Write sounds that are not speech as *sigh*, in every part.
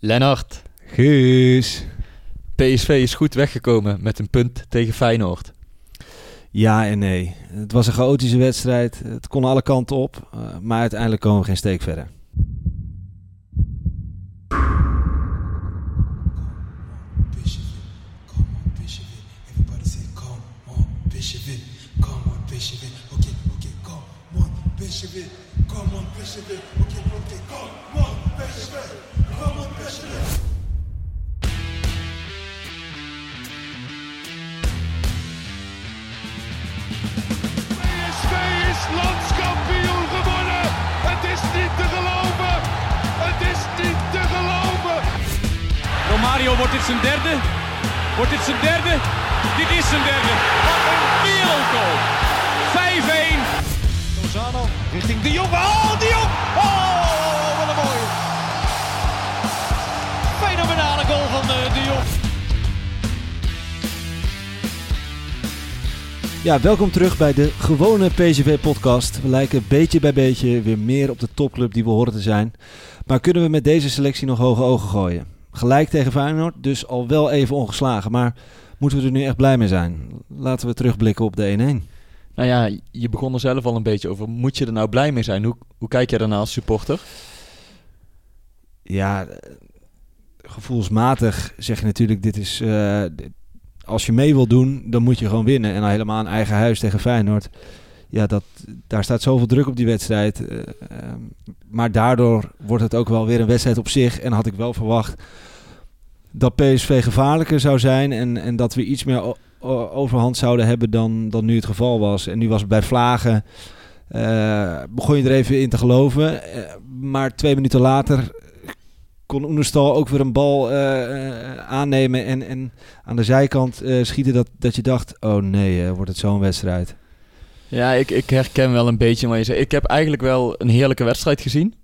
Lennart, Guus. PSV is goed weggekomen met een punt tegen Feyenoord. Ja en nee. Het was een chaotische wedstrijd. Het kon alle kanten op. eh, maar uiteindelijk komen we geen steek verder. Come on, landskampioen gewonnen. Het is niet te geloven. Het is niet te geloven. Romario, wordt dit zijn derde? Wordt dit zijn derde? Dit is zijn derde. Wat een wereldgoal. 5-1. Lozano richting De Jong. Oh, De Jong. Oh, wat een mooie. Fenomenale goal van eh, De Jong. Ja, welkom terug bij de gewone PSV-podcast. We lijken beetje bij beetje weer meer op de topclub die we horen te zijn. Maar kunnen we met deze selectie nog hoge ogen gooien? Gelijk tegen Feyenoord, dus al wel even ongeslagen. Maar moeten we er nu echt blij mee zijn? Laten we terugblikken op de 1-1. Nou ja, je begon er zelf al een beetje over. Moet je er nou blij mee zijn? Hoe, hoe kijk jij daarna als supporter? Ja, eh, gevoelsmatig zeg je natuurlijk, dit is... eh, dit- als je mee wil doen, dan moet je gewoon winnen. En helemaal een eigen huis tegen Feyenoord. Ja, dat, daar staat zoveel druk op die wedstrijd. eh, ehm, maar daardoor wordt het ook wel weer een wedstrijd op zich. En had ik wel verwacht dat PSV gevaarlijker zou zijn. En, en dat we iets meer overhand zouden hebben dan, dan nu het geval was. En nu was het bij Vlagen... eh, begon je er even in te geloven. Eh, maar twee minuten later kon Oenerstal ook weer een bal eh, eh, aannemen en, en aan de zijkant eh, schieten dat, dat je dacht, oh nee, wordt het zo'n wedstrijd. Ja, ik, ik herken wel een beetje wat je zegt. Ik heb eigenlijk wel een heerlijke wedstrijd gezien.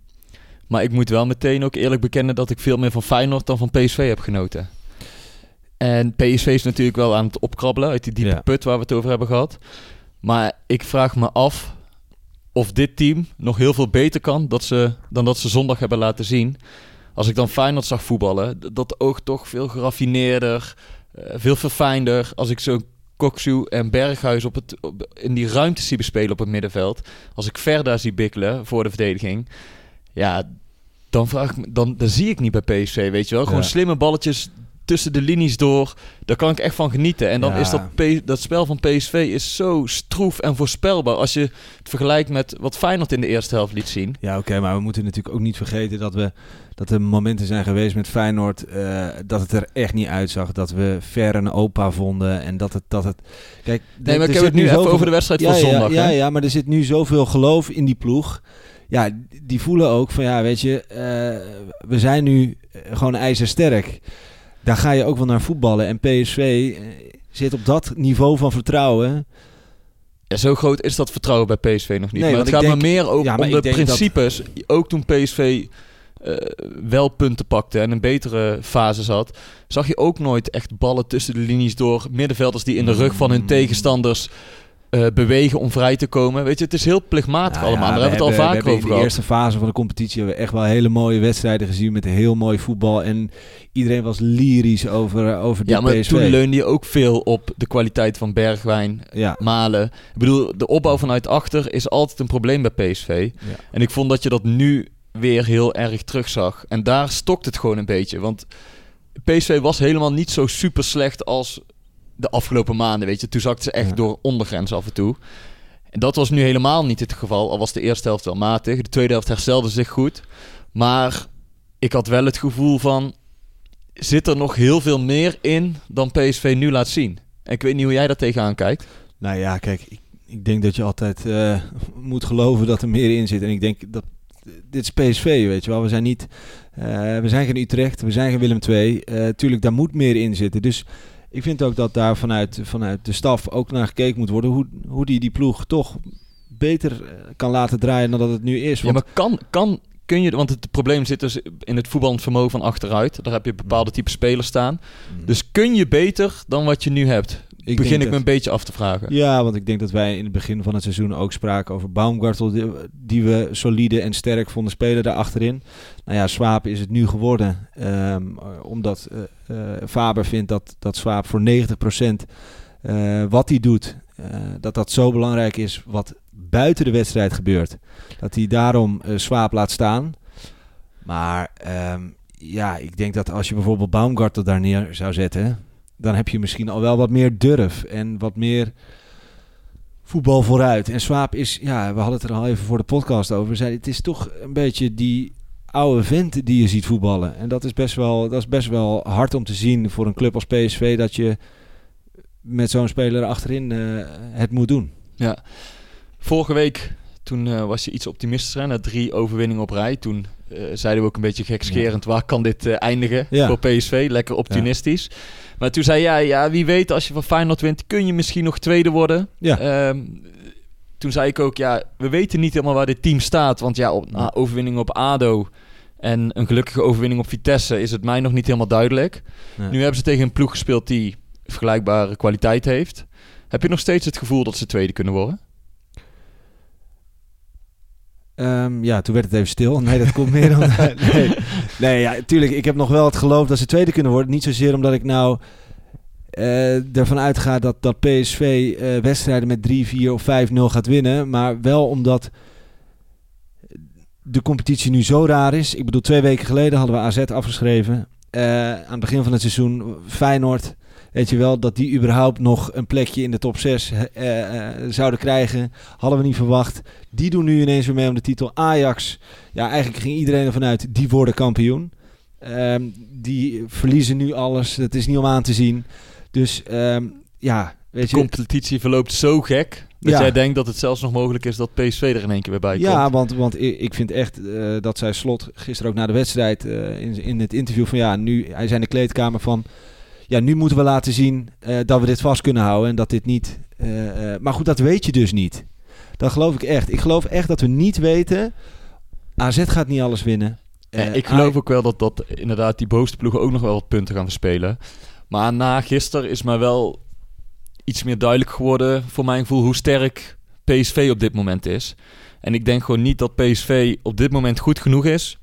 Maar ik moet wel meteen ook eerlijk bekennen dat ik veel meer van Feyenoord dan van PSV heb genoten. En PSV is natuurlijk wel aan het opkrabbelen uit die diepe Ja. put waar we het over hebben gehad. Maar ik vraag me af of dit team nog heel veel beter kan dat ze, dan dat ze zondag hebben laten zien. Als ik dan Feyenoord zag voetballen, dat oog toch veel geraffineerder, eh, veel verfijnder. Als ik zo'n Koksu en Berghuis op het, op- in die ruimte zie bespelen op het middenveld. Als ik Verda zie bikkelen voor de verdediging. Ja, dan, vraag ik dan, dan zie ik niet bij PSV, weet je wel. Gewoon Ja. slimme balletjes tussen de linies door. Daar kan ik echt van genieten. En dan Ja. is dat, P- dat spel van PSV is zo stroef en voorspelbaar. Als je het vergelijkt met wat Feyenoord in de eerste helft liet zien. Ja, oké, maar we moeten natuurlijk ook niet vergeten dat, we, dat er momenten zijn geweest met Feyenoord eh, dat het er echt niet uitzag. Dat we ver een opa vonden en dat het... Dat het kijk, Nee, maar ik heb het nu even zoveel- over de wedstrijd ja, van ja, zondag. Ja, hè? ja, maar er zit nu zoveel geloof in die ploeg. Ja, die voelen ook van ja, weet je, eh, we zijn nu eh, gewoon ijzersterk. Daar ga je ook wel naar voetballen. En PSV zit op dat niveau van vertrouwen. Ja, zo groot is dat vertrouwen bij PSV nog niet. Nee, maar het gaat denk- me meer over ja, maar om de dat- principes. Ook toen PSV eh, wel punten pakte en een betere fase zat, zag je ook nooit echt ballen tussen de linies door. Middenvelders die in de rug van hun Mm. tegenstanders eh, bewegen om vrij te komen. Weet je, het is heel plichtmatig Nou allemaal. ja, Daar hebben we het al we vaker over In de gehad. eerste fase van de competitie hebben we echt wel hele mooie wedstrijden gezien met heel mooi voetbal. En iedereen was lyrisch over, over die Ja, maar PSV. toen leunde je ook veel op de kwaliteit van Bergwijn, ja. Malen. Ik bedoel, de opbouw vanuit achter is altijd een probleem bij PSV. Ja. En ik vond dat je dat nu weer heel erg terugzag. En daar stokt het gewoon een beetje. Want PSV was helemaal niet zo super slecht als de afgelopen maanden. Weet je, toen zakte ze echt Ja. door ondergrens af en toe. En dat was nu helemaal niet het geval. Al was de eerste helft wel matig. De tweede helft herstelde zich goed. Maar ik had wel het gevoel van... Zit er nog heel veel meer in dan PSV nu laat zien? En ik weet niet hoe jij daar tegenaan kijkt. Nou ja, kijk, ik, ik denk dat je altijd eh, moet geloven dat er meer in zit. En ik denk dat dit is PSV, weet je wel. We zijn niet, eh, we zijn geen Utrecht, we zijn geen Willem II. Eh tuurlijk, daar moet meer in zitten. Dus ik vind ook dat daar vanuit, vanuit de staf ook naar gekeken moet worden hoe, hoe die die ploeg toch beter eh, kan laten draaien dan dat het nu is. Ja, Want maar kan, kan, kun je, want het probleem zit dus in het voetballend vermogen van achteruit. Daar heb je bepaalde type spelers staan. Mm. Dus kun je beter dan wat je nu hebt? Ik begin ik me een beetje af te vragen. Ja, want ik denk dat wij in het begin van het seizoen ook spraken over Baumgartel, die, die we solide en sterk vonden spelen daar achterin. Nou ja, Swaap is het nu geworden, ehm, eh, omdat eh, eh, Faber vindt dat, dat Swaap voor 90% eh, wat hij doet, dat dat zo belangrijk is wat buiten de wedstrijd gebeurt. Dat hij daarom Swaap laat staan. Maar ehm, ja, ik denk dat als je bijvoorbeeld Baumgartel daar neer zou zetten, dan heb je misschien al wel wat meer durf en wat meer voetbal vooruit. En Swaap is, ja, we hadden het er al even voor de podcast over. We het is toch een beetje die oude vent die je ziet voetballen. En dat is best wel, dat is best wel hard om te zien voor een club als PSV dat je met zo'n speler achterin eh, het moet doen. Ja. Vorige week, toen eh, was je iets optimistischer. Na drie overwinningen op rij. Toen eh, zeiden we ook een beetje gekscherend... waar kan dit eh, eindigen Ja. voor PSV? Lekker optimistisch. Maar toen zei jij, ja, wie weet... als je van Feyenoord wint... kun je misschien nog tweede worden. Ja. Ehm, toen zei ik ook, ja, we weten niet helemaal waar dit team staat. Want ja, op, na overwinning op ADO... en een gelukkige overwinning op Vitesse... is het mij nog niet helemaal duidelijk. Nu hebben ze tegen een ploeg gespeeld... die vergelijkbare kwaliteit heeft. Heb je nog steeds het gevoel dat ze tweede kunnen worden? Ehm, ja, toen werd het even stil. Nee, dat komt meer dan... *laughs* *laughs* nee, nee ja, tuurlijk. Ik heb nog wel het geloof dat ze tweede kunnen worden. Niet zozeer omdat ik nou eh, ervan uitga dat, dat PSV eh, wedstrijden met 3, 4 of 5-0 gaat winnen. Maar wel omdat de competitie nu zo raar is. Ik bedoel, twee weken geleden hadden we AZ afgeschreven. Eh, aan het begin van het seizoen Feyenoord... Weet je wel, dat die überhaupt nog een plekje in de top 6 eh, eh, zouden krijgen. Hadden we niet verwacht. Die doen nu ineens weer mee om de titel. Ajax, ja, eigenlijk ging iedereen ervan uit, die worden kampioen. Ehm, die verliezen nu alles. Het is niet om aan te zien. Dus ehm, ja, weet De je. competitie verloopt zo gek dat Ja. jij denkt dat het zelfs nog mogelijk is dat PSV er in één keer weer bij Ja, komt. want, want ik, vind echt eh, dat zij slot gisteren ook na de wedstrijd eh, in, in het interview van ja, nu hij zei in de kleedkamer van ja, nu moeten we laten zien eh, dat we dit vast kunnen houden en dat dit niet. maar goed, dat weet je dus niet. Dat geloof ik echt. Ik geloof echt dat we niet weten. AZ gaat niet alles winnen. Eh, ik geloof ook wel dat, dat inderdaad die bovenste ploegen ook nog wel wat punten gaan verspelen. Maar na gisteren is mij wel iets meer duidelijk geworden voor mijn gevoel hoe sterk PSV op dit moment is. En ik denk gewoon niet dat PSV op dit moment goed genoeg is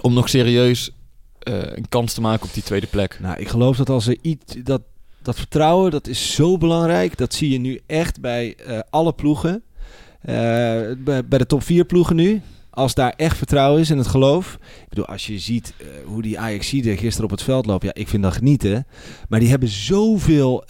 om nog serieus eh, een kans te maken op die tweede plek. Nou, ik geloof dat als er iets dat dat vertrouwen dat is zo belangrijk. Dat zie je nu echt bij eh, alle ploegen. Eh, bij, de top 4 ploegen nu. Als daar echt vertrouwen is en het geloof. Ik bedoel, als je ziet hoe die Ajaxide gisteren op het veld lopen. Ja, ik vind dat genieten. Maar die hebben zoveel...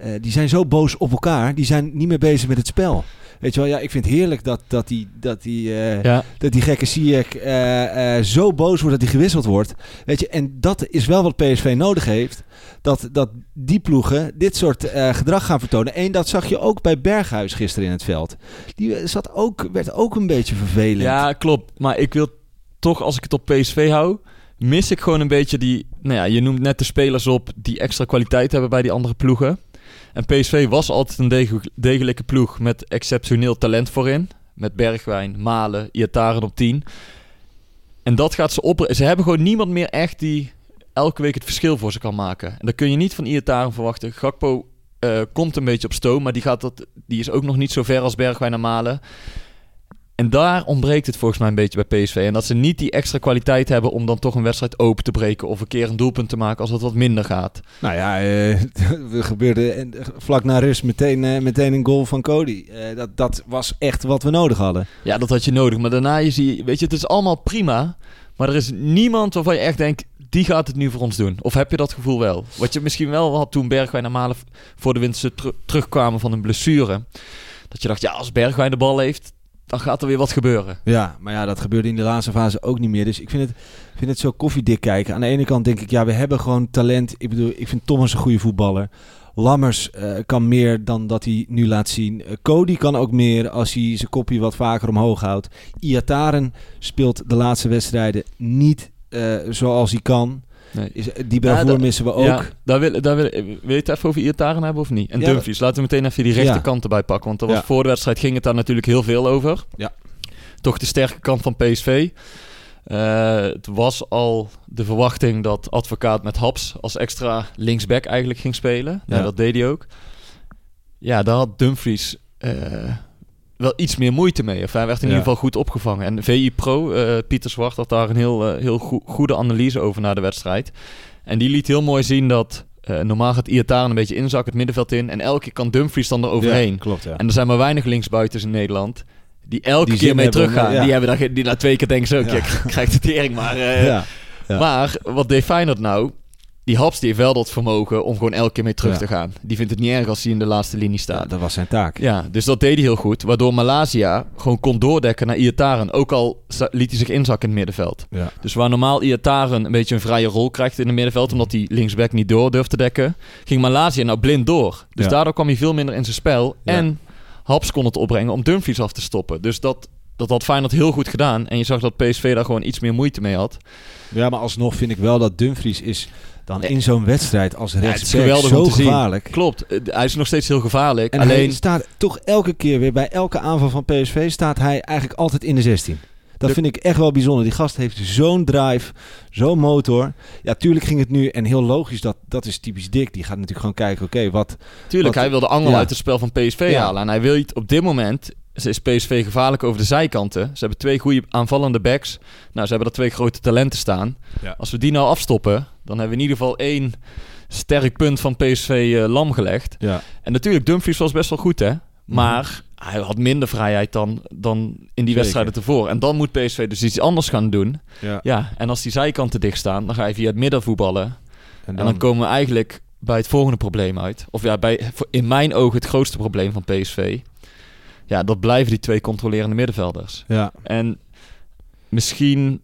eh, die zijn zo boos op elkaar. Die zijn niet meer bezig met het spel. Weet je wel, ja, ik vind het heerlijk dat, dat die, dat die, eh, Ja, dat die gekke Ziyech eh, zo boos wordt dat hij gewisseld wordt. Weet je, en dat is wel wat PSV nodig heeft. Dat, dat die ploegen dit soort gedrag gaan vertonen. En dat zag je ook bij Berghuis gisteren in het veld. Die zat ook, werd ook een beetje vervelend. Ja, klopt. Maar ik wil toch, als ik het op PSV hou, mis ik gewoon een beetje die... Nou ja, je noemt net de spelers op die extra kwaliteit hebben bij die andere ploegen. En PSV was altijd een deg- degelijke ploeg met exceptioneel talent voorin. Met Bergwijn, Malen, Iataren op 10. En dat gaat ze op. Ze hebben gewoon niemand meer echt die elke week het verschil voor ze kan maken. En dat kun je niet van Iataren verwachten. Gakpo eh, komt een beetje op stoom, maar die, gaat dat, die is ook nog niet zo ver als Bergwijn en Malen. En daar ontbreekt het volgens mij een beetje bij PSV. En dat ze niet die extra kwaliteit hebben om dan toch een wedstrijd open te breken. Of een keer een doelpunt te maken als het wat minder gaat. Nou ja, eh, *laughs* er gebeurde en vlak na rust meteen, eh, meteen een goal van Cody. Eh, dat, dat was echt wat we nodig hadden. Ja, dat had je nodig. Maar daarna je zie weet je, het is allemaal prima. Maar er is niemand waarvan je echt denkt, die gaat het nu voor ons doen. Of heb je dat gevoel wel? Wat je misschien wel had toen Bergwijn en Malen voor de teru- terugkwamen van een blessure. Dat je dacht, ja, als Bergwijn de bal heeft, dan gaat er weer wat gebeuren. Ja, maar ja, dat gebeurde in de laatste fase ook niet meer. Dus ik vind het, vind het zo koffiedik kijken. Aan de ene kant denk ik, ja, we hebben gewoon talent. Ik bedoel, ik vind Thomas een goede voetballer. Lammers eh, kan meer dan dat hij nu laat zien. Eh, Cody kan ook meer als hij zijn kopje wat vaker omhoog houdt. Iataren speelt de laatste wedstrijden niet eh, zoals hij kan. Nee. Is, die Ja, dat- missen we ook. Ja, daar wil, daar wil, wil je het even over Iataren hebben of niet? En Ja, Dumfries, laten we meteen even die rechterkant erbij pakken. Want er was voor de wedstrijd ging het daar natuurlijk heel veel over. Ja. Toch de sterke kant van PSV. Eh, het was al de verwachting dat advocaat met Haps als extra linksback eigenlijk ging spelen. Ja. Ja. dat deed hij ook. Ja, daar had Dumfries eh, wel iets meer moeite mee. Of hij werd in Ja. ieder geval goed opgevangen. En VI Pro, eh, Pieter Zwart, had daar een heel, eh, heel goe- goede analyse over na de wedstrijd. En die liet heel mooi zien dat eh, normaal gaat Iataren een beetje inzakken het middenveld in. En elke keer kan Dumfries dan er overheen. Ja, klopt, ja. En er zijn maar weinig linksbuitens in Nederland. Die elke Die keer mee teruggaan. ja. Die hebben daar ge- die na twee keer denken ze *laughs* ook, Ja. ja. ik krijg de tering maar. Maar wat deed Feyenoord nou? Die Haps die heeft wel dat vermogen om gewoon elke keer mee terug Ja. te gaan. Die vindt het niet erg als hij in de laatste linie Ja, staat. dat was zijn taak. Ja, dus dat deed hij heel goed. Waardoor Malaysia gewoon kon doordekken naar Iataren. Ook al liet hij zich inzakken in het middenveld. Ja. Dus waar normaal Iataren een beetje een vrije rol krijgt in het middenveld... omdat hij linksback niet door durft te dekken... ging Malaysia nou blind door. Dus daardoor kwam hij veel minder in zijn spel. En Haps kon het opbrengen om Dumfries af te stoppen. Dus dat, dat had Feyenoord heel goed gedaan. En je zag dat PSV daar gewoon iets meer moeite mee had. Ja, maar alsnog vind ik wel dat Dumfries is dan Nee. in zo'n wedstrijd als het is rechtsback geweldig zo om te zien. gevaarlijk. Klopt, eh, hij is nog steeds heel gevaarlijk. En hij Alleen, staat toch elke keer weer bij elke aanval van PSV staat hij eigenlijk altijd in de 16. Dat De- vind ik echt wel bijzonder. Die gast heeft zo'n drive, zo'n motor. Ja, tuurlijk ging het nu en heel logisch dat dat is typisch Dick. Die gaat natuurlijk gewoon kijken, oké, wat tuurlijk, wat- hij wil de angel ja. uit het spel van PSV Ja. halen. En hij wil het op dit moment... Is PSV gevaarlijk over de zijkanten. Ze hebben twee goede aanvallende backs. Nou, ze hebben er twee grote talenten staan. Ja. Als we die nou afstoppen, dan hebben we in ieder geval één sterk punt van PSV eh, lam gelegd. Ja, En natuurlijk, Dumfries was best wel goed, hè? Maar hij had minder vrijheid dan, dan in die Zeker. wedstrijden tevoren. En dan moet PSV dus iets anders gaan doen. ja. Ja, en als die zijkanten dicht staan, dan ga je via het midden voetballen. En En dan komen we eigenlijk bij het volgende probleem uit. Of ja, bij, in mijn ogen het grootste probleem van PSV. Ja, dat blijven die twee controlerende middenvelders. ja, En misschien,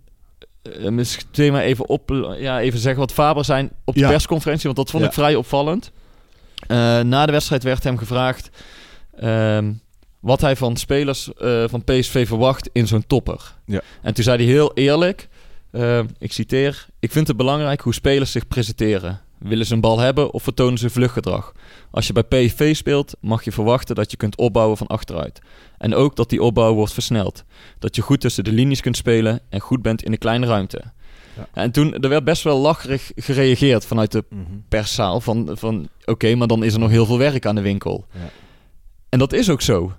eh, misschien maar even, op, ja, even zeggen wat Faber zijn op de Ja. persconferentie. Want dat vond Ja. ik vrij opvallend. Eh, na de wedstrijd werd hem gevraagd ehm, wat hij van spelers eh, van PSV verwacht in zo'n topper. Ja. En toen zei hij heel eerlijk, ik citeer... Ik vind het belangrijk hoe spelers zich presenteren. Willen ze een bal hebben of vertonen ze vluchtgedrag? Als je bij PSV speelt, mag je verwachten dat je kunt opbouwen van achteruit. En ook dat die opbouw wordt versneld. Dat je goed tussen de linies kunt spelen en goed bent in de kleine ruimte. Ja. En toen, er werd best wel lacherig gereageerd vanuit de Mhm. perszaal. Van, van oké, maar dan is er nog heel veel werk aan de winkel. Ja. En dat is ook zo.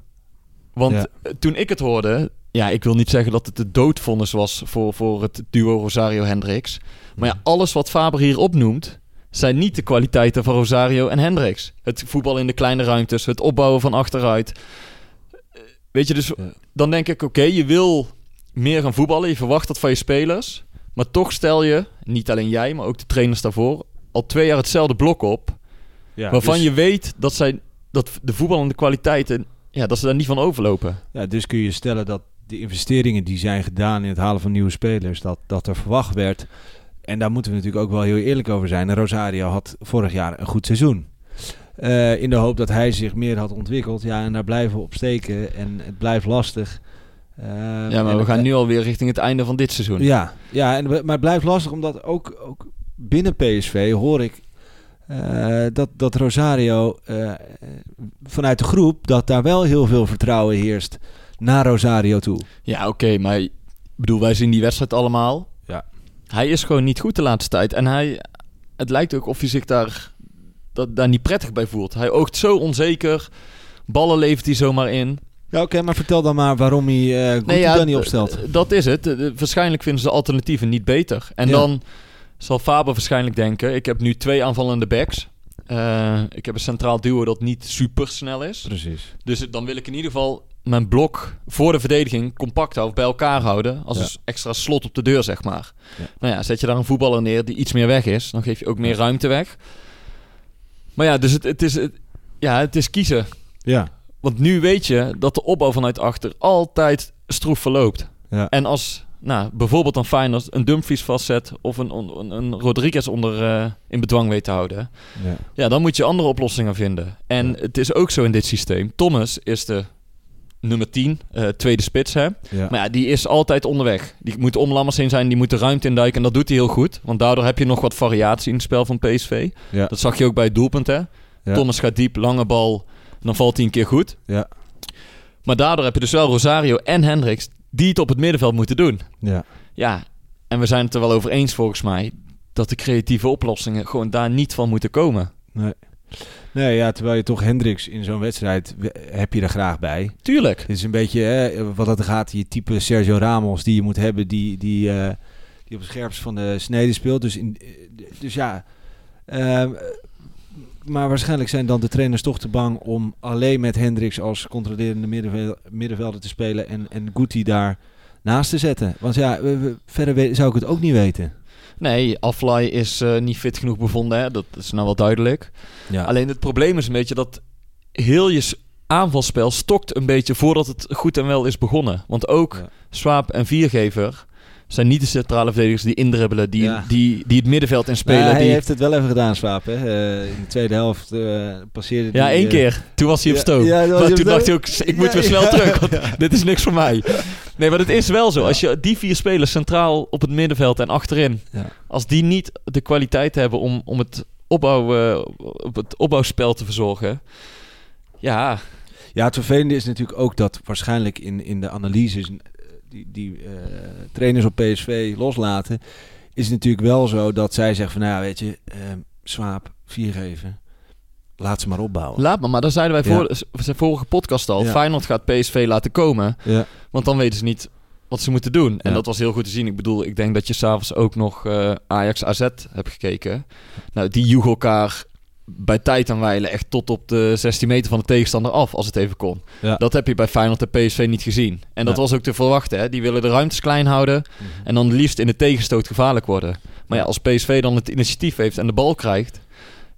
Want Ja. eh, toen ik het hoorde... Ja, ik wil niet zeggen dat het de doodvonnis was voor, voor het duo Rosario-Hendricks. Maar ja, alles wat Faber hier opnoemt... zijn niet de kwaliteiten van Rosario en Hendricks. Het voetbal in de kleine ruimtes, het opbouwen van achteruit. Eh, Weet je, dus Ja. dan denk ik... Oké, je wil meer gaan voetballen. Je verwacht dat van je spelers. Maar toch stel je, niet alleen jij, maar ook de trainers daarvoor... al twee jaar hetzelfde blok op... Ja, waarvan dus- je weet dat, zij, dat de voetballende kwaliteiten... Ja, dat ze daar niet van overlopen. Ja, dus kun je stellen dat de investeringen die zijn gedaan in het halen van nieuwe spelers, dat, dat er verwacht werd. En daar moeten we natuurlijk ook wel heel eerlijk over zijn. Rosario had vorig jaar een goed seizoen. Eh, in de hoop dat hij zich meer had ontwikkeld. Ja, en daar blijven we op steken. En het blijft lastig. Eh, Ja, maar we gaan nu alweer richting het einde van dit seizoen. Ja, ja en, maar het blijft lastig omdat ook, ook binnen PSV hoor ik eh, dat, dat Rosario eh, vanuit de groep dat daar wel heel veel vertrouwen heerst naar Rosario toe. Ja, oké, maar ik bedoel, wij zien die wedstrijd allemaal. Hij is gewoon niet goed de laatste tijd. En hij, het lijkt ook of hij zich daar, dat, daar niet prettig bij voelt. Hij oogt zo onzeker. Ballen levert hij zomaar in. Ja, oké, maar vertel dan maar waarom hij uh, Nee, ja, dan niet opstelt. Dat is het. Eh, Waarschijnlijk vinden ze de alternatieven niet beter. En Ja. dan zal Faber waarschijnlijk denken... ik heb nu twee aanvallende backs. Eh, ik heb een centraal duo dat niet super snel is. Precies. Dus dan wil ik in ieder geval mijn blok voor de verdediging compact houden, bij elkaar houden. Als Ja. een extra slot op de deur, zeg maar. Ja. Nou ja, zet je daar een voetballer neer die iets meer weg is, dan geef je ook meer ruimte weg. Maar ja, dus het, het, is, het, ja, het is kiezen. Ja. Want nu weet je dat de opbouw vanuit achter altijd stroef verloopt. Ja. En als nou, bijvoorbeeld een Feyenoord een Dumfries vastzet of een, een, een Rodriguez onder eh, in bedwang weet te houden, ja. ja, dan moet je andere oplossingen vinden. En Ja. het is ook zo in dit systeem. Thomas is de nummer 10, eh, tweede spits, hè. ja. Maar ja, die is altijd onderweg. Die moet om Lammers heen zijn, die moet de ruimte induiken. En dat doet hij heel goed. Want daardoor heb je nog wat variatie in het spel van PSV. Ja. Dat zag je ook bij het doelpunt, hè. Thomas gaat diep, lange bal, dan valt hij een keer goed. Ja. Maar daardoor heb je dus wel Rosario en Hendricks die het op het middenveld moeten doen. Ja. Ja, en we zijn het er wel over eens volgens mij, dat de creatieve oplossingen gewoon daar niet van moeten komen. Nee. Nee, ja, terwijl je toch Hendricks in zo'n wedstrijd we- heb je er graag bij. Tuurlijk. Het is een beetje hè, wat het gaat, je type Sergio Ramos die je moet hebben, die, die, eh, die op het scherpst van de snede speelt. Dus, in, eh, dus ja, ehm, maar waarschijnlijk zijn dan de trainers toch te bang om alleen met Hendricks als controlerende middenvel- middenvelder te spelen en, en Guti daar naast te zetten. Want ja, we- we- verder zou ik het ook niet weten. Nee, Aflaai is eh, niet fit genoeg bevonden. Hè? Dat is nou wel duidelijk. Ja. Alleen het probleem is een beetje dat heel je aanvalspel stokt een beetje voordat het goed en wel is begonnen. Want ook Ja. Swaap en Viergever zijn niet de centrale verdedigers die indribbelen, die, Ja. die, die het middenveld inspelen. Maar hij die... heeft het wel even gedaan, Swaap. Hè? Eh, in de tweede helft eh, passeerde Ja, die, één eh, keer. Toen was hij op stoom. ja, maar toen dacht hij ook, ik moet Ja, weer snel ja. terug, want *laughs* *laughs* dit is niks voor mij. Nee, maar het is wel zo. Als je die vier spelers centraal op het middenveld en achterin, Ja. als die niet de kwaliteit hebben om, om het, opbouw, op het opbouwspel te verzorgen, ja, Ja, het vervelende is natuurlijk ook dat waarschijnlijk in, in de analyses die, die eh, trainers op PSV loslaten, is het natuurlijk wel zo dat zij zeggen van, nou ja, weet je, Swaap, vier geven, laat ze maar opbouwen. laat maar. Maar daar zeiden wij Ja. voor, de vorige podcast al. Ja. Feyenoord gaat PSV laten komen, ja. want dan weten ze niet wat ze moeten doen. En Ja. dat was heel goed te zien. Ik bedoel, ik denk dat je s'avonds ook nog eh, Ajax AZ hebt gekeken. Nou, die joegen elkaar bij tijd en wijle echt tot op de 16 meter van de tegenstander af, als het even kon. Ja. Dat heb je bij Feyenoord en PSV niet gezien. En dat Ja. was ook te verwachten. Hè? Die willen de ruimtes klein houden en dan liefst in de tegenstoot gevaarlijk worden. Maar ja, als PSV dan het initiatief heeft en de bal krijgt,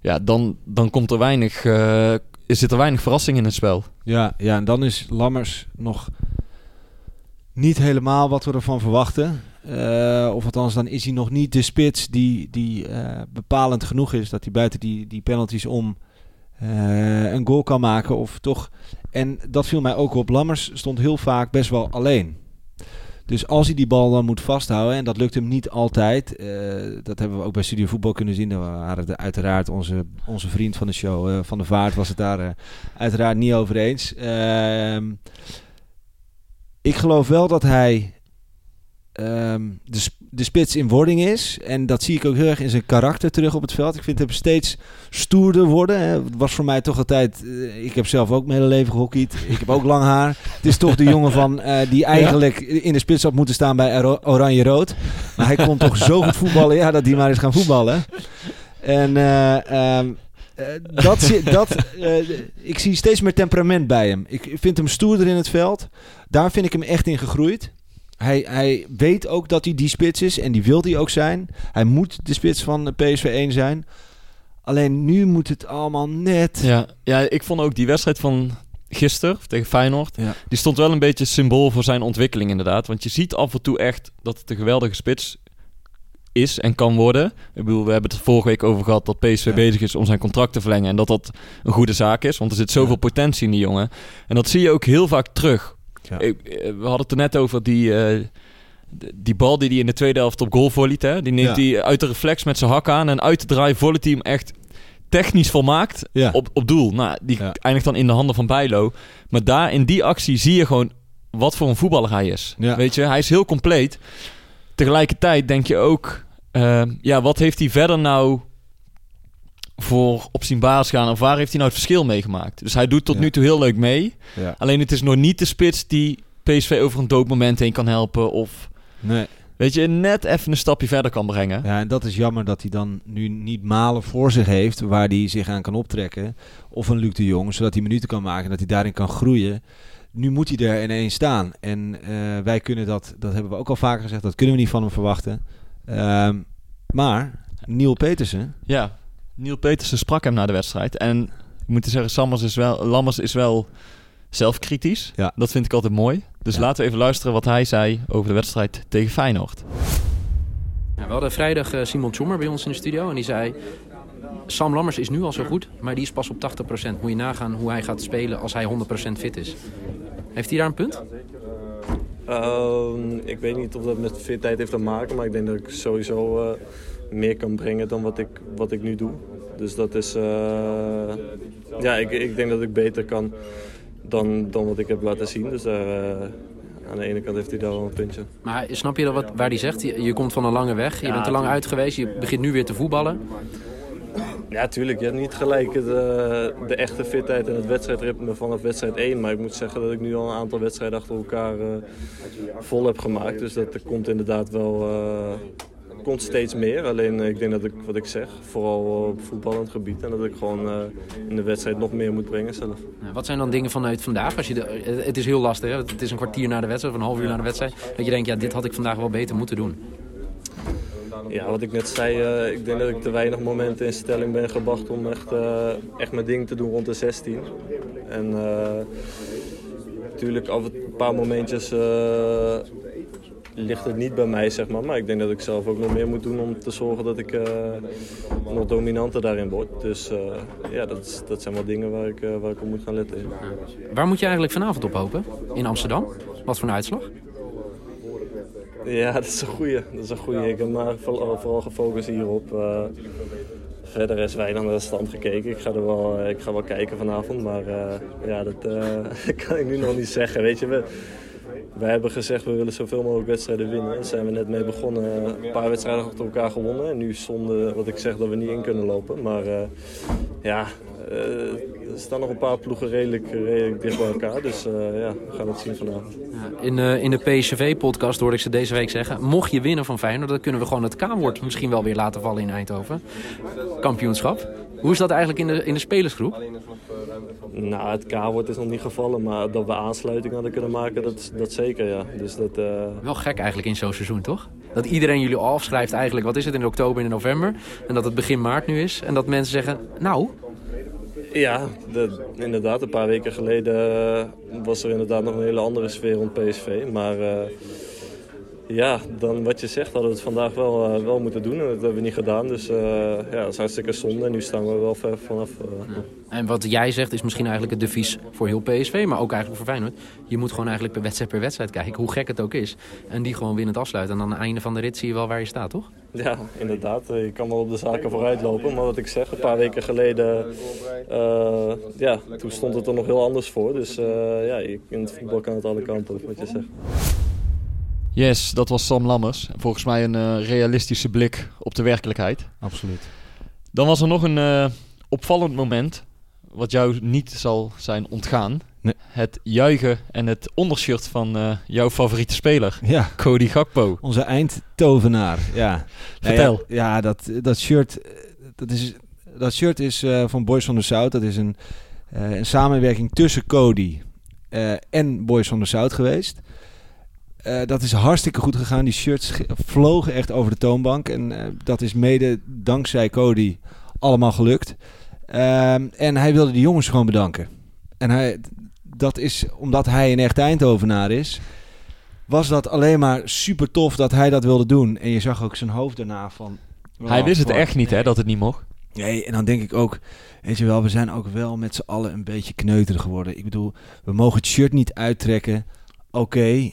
ja, dan, dan komt er weinig, eh, zit er weinig verrassing in het spel. Ja, ja, en dan is Lammers nog niet helemaal wat we ervan verwachten. Eh, of althans, dan is hij nog niet de spits die, die eh, bepalend genoeg is dat hij buiten die, die penalties om eh, een goal kan maken. Of toch. En dat viel mij ook op. Lammers stond heel vaak best wel alleen. Dus als hij die bal dan moet vasthouden, en dat lukt hem niet altijd, dat hebben we ook bij Studio Voetbal kunnen zien. Daar waren uiteraard onze, onze vriend van de show, Van de Vaart, was het daar uiteraard niet over eens. Ehm, ik geloof wel dat hij ehm, de, de spits in wording is. En dat zie ik ook heel erg in zijn karakter terug op het veld. Ik vind hem steeds stoerder worden. Hè. Het was voor mij toch altijd... eh, ik heb zelf ook mijn hele leven gehockeyd. Ik heb ook lang haar. Het is toch de jongen van eh, die eigenlijk in de spits had moeten staan bij Oranje-Rood. Maar hij kon toch zo goed voetballen. Ja, dat hij maar eens gaan voetballen. En... eh, ehm, eh, dat, zie- dat, ik zie steeds meer temperament bij hem. Ik vind hem stoerder in het veld. Daar vind ik hem echt in gegroeid. Hij, hij weet ook dat hij die spits is en die wil hij ook zijn. Hij moet de spits van PSV 1 zijn. Alleen nu moet het allemaal net. Ja, ja, ik vond ook die wedstrijd van gisteren tegen Feyenoord. Ja. Die stond wel een beetje symbool voor zijn ontwikkeling inderdaad. Want je ziet af en toe echt dat het een geweldige spits is en kan worden. Ik bedoel, we hebben het er vorige week over gehad dat PSV Ja. bezig is om zijn contract te verlengen. En dat dat een goede zaak is. Want er zit zoveel Ja. potentie in die jongen. En dat zie je ook heel vaak terug. Ja. Ik- eh, we hadden het er net over die, eh, die bal die hij in de tweede helft op goal volleyt. Hè? Die neemt Ja. hij uit de reflex met zijn hak aan. En uit de draai volleyt hij hem echt technisch volmaakt Ja. op, op doel. Nou, die eindigt dan in de handen van Bijlo. Maar daar in die actie zie je gewoon wat voor een voetballer hij is. Weet je, hij is heel compleet. Tegelijkertijd denk je ook, eh, ja, wat heeft hij verder nou voor op zijn baas gaan? Of waar heeft hij nou het verschil meegemaakt? Dus hij doet tot Ja. nu toe heel leuk mee. Ja. Alleen het is nog niet de spits die PSV over een doodmoment heen kan helpen. Of Nee. weet je, net even een stapje verder kan brengen. Ja, en dat is jammer dat hij dan nu niet Malen voor zich heeft waar hij zich aan kan optrekken. Of een Luc de Jong, zodat hij minuten kan maken, dat hij daarin kan groeien. Nu moet hij er ineens staan. En eh, wij kunnen dat, dat hebben we ook al vaker gezegd, dat kunnen we niet van hem verwachten. Ehm, maar Neil Petersen, Ja, Neil Petersen sprak hem na de wedstrijd. En ik moet zeggen, Sammers is wel, Lammers is wel zelfkritisch. Ja. Dat vind ik altijd mooi. Dus Ja. laten we even luisteren wat hij zei over de wedstrijd tegen Feyenoord. Ja, we hadden vrijdag eh, Simon Tjommer bij ons in de studio en die zei... Sam Lammers is nu al zo goed, maar die is pas op 80%. Moet je nagaan hoe hij gaat spelen als hij 100% fit is. Heeft hij daar een punt? Ehm, ik weet niet of dat met fitheid heeft te maken, maar ik denk dat ik sowieso eh, meer kan brengen dan wat ik, wat ik nu doe. Dus dat is, eh, ja, ik, ik denk dat ik beter kan dan, dan wat ik heb laten zien. Dus daar, eh, aan de ene kant heeft hij daar wel een puntje. Maar snap je dat wat, waar hij zegt? Je, je komt van een lange weg, je Ja, bent te lang uit geweest, je begint nu weer te voetballen. Ja, tuurlijk. Je hebt niet gelijk eh, de echte fitheid en het wedstrijdritme vanaf wedstrijd 1. Maar ik moet zeggen dat ik nu al een aantal wedstrijden achter elkaar eh, vol heb gemaakt. Dus dat er komt inderdaad wel komt steeds meer. Alleen eh, ik denk dat ik, wat ik zeg, vooral op voetballend gebied. En dat ik gewoon eh, in de wedstrijd nog meer moet brengen zelf. Wat zijn dan dingen vanuit vandaag? Als je de, het- is heel lastig, hè? het is een kwartier na de wedstrijd of een half uur na de wedstrijd. Dat je denkt, ja, dit had ik vandaag wel beter moeten doen. Ja, wat ik net zei, eh, ik denk dat ik te weinig momenten in stelling ben gebracht om echt, eh, echt mijn ding te doen rond de 16. En eh, natuurlijk af en toe een paar momentjes eh, ligt het niet bij mij, zeg maar. Maar ik denk dat ik zelf ook nog meer moet doen om te zorgen dat ik eh, nog dominanter daarin word. Dus eh, ja, dat, dat zijn wel dingen waar ik, eh, waar ik op moet gaan letten. Waar moet je eigenlijk vanavond op hopen? In Amsterdam? Wat voor een uitslag? Ja, *laughs* dat is een goeie. Dat is een goeie. Ik heb maar vooral, vooral gefocust hierop. Verder is weinig naar de stand gekeken. Ik ga, er wel, ik ga wel kijken vanavond, maar ja, dat *laughs* kan ik nu nog niet zeggen. Weet je, we, wij hebben gezegd we willen zoveel mogelijk wedstrijden winnen. Daar zijn we net mee begonnen. Een paar wedstrijden achter elkaar gewonnen. En nu zonder wat ik zeg dat we niet in kunnen lopen. Maar eh, ja, eh, er staan nog een paar ploegen redelijk, redelijk dicht bij elkaar. Dus eh, ja, we gaan het zien vanavond. In, eh, in de PSV-podcast hoorde ik ze deze week zeggen... mocht je winnen van Feyenoord, dan kunnen we gewoon het K-woord misschien wel weer laten vallen in Eindhoven. Kampioenschap. Hoe is dat eigenlijk in de, in de spelersgroep? Nou, het K-woord is nog niet gevallen, maar dat we aansluiting hadden kunnen maken, dat, dat zeker, ja. Dus dat, eh, Wel gek eigenlijk in zo'n seizoen, toch? Dat iedereen jullie afschrijft eigenlijk, wat is het, in oktober en in november. En dat het begin maart nu is. En dat mensen zeggen, nou, ja, de- inderdaad, een paar weken geleden eh, was er inderdaad nog een hele andere sfeer rond PSV. Maar eh, ja, dan wat je zegt, hadden we het vandaag wel, eh, wel moeten doen en dat hebben we niet gedaan. Dus eh, ja, dat is hartstikke zonde en nu staan we wel ver vanaf. eh, En wat jij zegt is misschien eigenlijk het devies voor heel PSV, maar ook eigenlijk voor Feyenoord. Je moet gewoon eigenlijk per wedstrijd per wedstrijd kijken, hoe gek het ook is. En die gewoon winnend afsluiten. En dan aan het einde van de rit zie je wel waar je staat, toch? Ja, inderdaad. Je kan wel op de zaken vooruit lopen. Maar wat ik zeg, een paar weken geleden... ja, toen stond het er nog heel anders voor. Dus ja, je- in het voetbal kan het alle kanten op, wat je zegt. Yes, dat was Sam Lammers. Volgens mij een eh, realistische blik op de werkelijkheid. Absoluut. Dan was er nog een eh, opvallend moment, wat jou niet zal zijn ontgaan. Nee. Het juichen en het ondershirt van eh, jouw favoriete speler, Ja, Cody Gakpo. onze eindtovenaar. Ja. Nou Vertel. Ja, ja, dat, dat shirt, dat is, dat shirt is van Boys van der Zout. Dat is een, een samenwerking tussen Cody en Boys van der Zout geweest. Eh, dat is hartstikke goed gegaan. Die shirts ge- vlogen echt over de toonbank. En eh, dat is mede dankzij Cody allemaal gelukt. Ehm, en hij wilde de jongens gewoon bedanken. En hij, dat is omdat hij een echt Eindhovenaar is. Was dat alleen maar super tof dat hij dat wilde doen. En je zag ook zijn hoofd daarna van... Hij wist het echt niet, hè, dat het niet mocht. Nee, en dan denk ik ook, weet je wel, we zijn ook wel met z'n allen een beetje kneuterig geworden. Ik bedoel, we mogen het shirt niet uittrekken. Oké,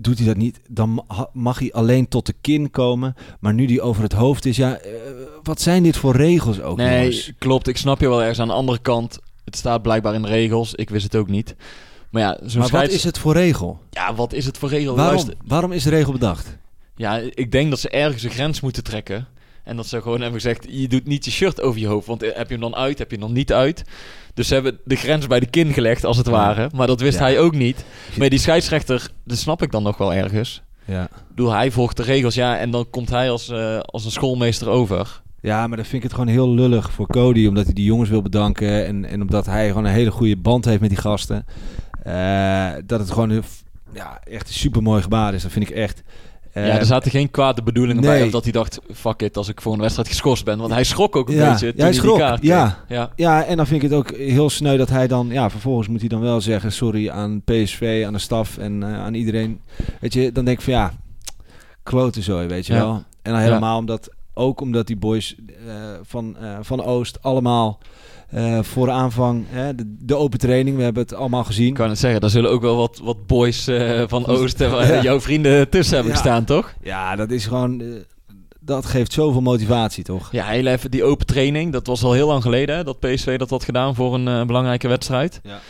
doet hij dat niet, dan ma- mag hij alleen tot de kin komen. Maar nu die over het hoofd is, ja, eh, wat zijn dit voor regels ook, nee, jongens? klopt. Ik snap je wel ergens. Aan de andere kant, het staat blijkbaar in de regels. Ik wist het ook niet. Maar ja, zo'n Maar wat is het voor regel? Ja, wat is het voor regel? Waarom, Luister, waarom is de regel bedacht? Ja, ik denk dat ze ergens een grens moeten trekken. En dat ze gewoon hebben gezegd, je doet niet je shirt over je hoofd. Want heb je hem dan uit, heb je hem dan niet uit. Dus ze hebben de grens bij de kin gelegd, als het ware. Maar dat wist Ja. hij ook niet. Maar die scheidsrechter, dat snap ik dan nog wel ergens. Ja. Bedoel, hij volgt de regels, ja. En dan komt hij als, eh, als een schoolmeester over. Ja, maar dan vind ik het gewoon heel lullig voor Cody. Omdat hij die jongens wil bedanken. En, en omdat hij gewoon een hele goede band heeft met die gasten. Eh, dat het gewoon ja, echt een super mooi gebaar is. Dat vind ik echt. Eh, ja, er zaten geen kwade bedoelingen bij. Of dat hij dacht, fuck it, als ik voor een wedstrijd geschorst ben. Want hij schrok ook een Ja, beetje ja, toen hij hij schrok, die kaart ja. kreeg. ja. Ja, en dan vind ik het ook heel sneu dat hij dan... Ja, vervolgens moet hij dan wel zeggen sorry aan PSV, aan de staf en eh, aan iedereen. Weet je, dan denk ik van ja, klote zooi, weet je Ja. wel. En dan helemaal omdat... Ook omdat die boys eh, van, eh, van Oost allemaal eh, voor aanvang... Hè, de, de open training, we hebben het allemaal gezien. Ik kan het zeggen, daar zullen ook wel wat, wat boys van Oosten, *laughs* eh, Ja. jouw vrienden tussen hebben Ja. gestaan, toch? Ja, dat is gewoon... dat geeft zoveel motivatie, toch? Ja, heel even die open training. Dat was al heel lang geleden hè, dat PSV dat had gedaan voor een belangrijke wedstrijd. Ja.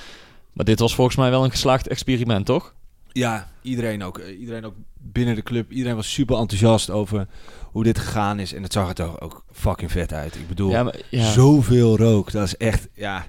Maar dit was volgens mij wel een geslaagd experiment, toch? Ja, iedereen ook. Iedereen ook binnen de club. Iedereen was super enthousiast over hoe dit gegaan is. En het zag er toch ook fucking vet uit. Ik bedoel, Ja, maar, ja. zoveel rook. Dat is echt, ja.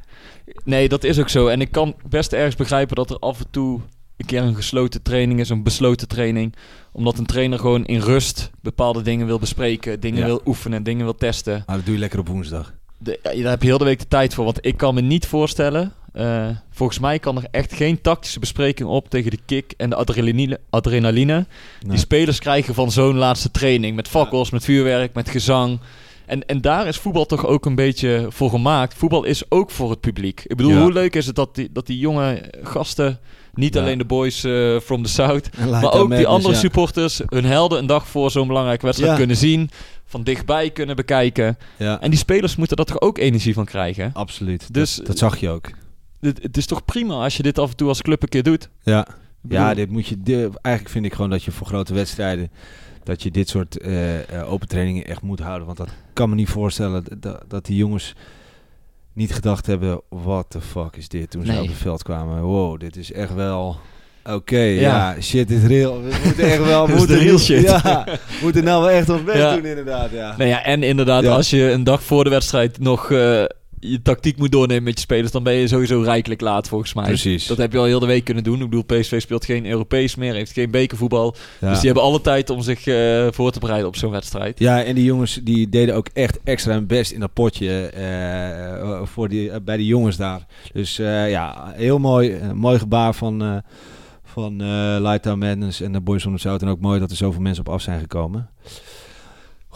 Nee, dat is ook zo. En ik kan best ergens begrijpen dat er af en toe een keer een gesloten training is, een besloten training. Omdat een trainer gewoon in rust bepaalde dingen wil bespreken, dingen Ja. wil oefenen, dingen wil testen. Maar dat doe je lekker op woensdag. De, daar heb je heel de week de tijd voor. Want ik kan me niet voorstellen. Eh, volgens mij kan er echt geen tactische bespreking op tegen de kick en de adrenaline. adrenaline Nee. Die spelers krijgen van zo'n laatste training. Met fakkels, met vuurwerk, met gezang. En, en daar is voetbal toch ook een beetje voor gemaakt. Voetbal is ook voor het publiek. Ik bedoel, Ja. hoe leuk is het dat die, dat die jonge gasten... Niet Ja. alleen de boys eh, from the south... Maar ook die andere ja. supporters... hun helden een dag voor zo'n belangrijke wedstrijd kunnen zien. Van dichtbij kunnen bekijken. En die spelers moeten daar toch ook energie van krijgen. absoluut. Dus- dat, dat zag je ook. Het, het is toch prima als je dit af en toe als club een keer doet? Ja. Bedoel, Ja, dit moet je. eigenlijk vind ik gewoon dat je voor grote wedstrijden. dat je dit soort eh, eh, open trainingen echt moet houden. Want dat kan me niet voorstellen dat, dat die jongens niet gedacht hebben: what the fuck is dit? toen ze op het veld kwamen. Wow, dit is echt wel. Oké, Ja. ja. shit is real. We moeten echt wel. *laughs* we de moeten real shit. Ja, we moeten nou wel echt ons best Ja. doen, inderdaad. Ja. Nou ja, en inderdaad, Ja. als je een dag voor de wedstrijd nog eh, je tactiek moet doornemen met je spelers, dan ben je sowieso rijkelijk laat volgens mij. Precies. Dat heb je al heel de week kunnen doen. Ik bedoel, PSV speelt geen Europees meer, heeft geen bekervoetbal. Ja. Dus die hebben alle tijd om zich eh, voor te bereiden op zo'n wedstrijd. Ja, en die jongens die deden ook echt extra hun best in dat potje eh, voor die, eh, bij die jongens daar. Dus ja, heel mooi. Mooi gebaar van, van eh Light Town Madness en de Boys from the South. En ook mooi dat er zoveel mensen op af zijn gekomen.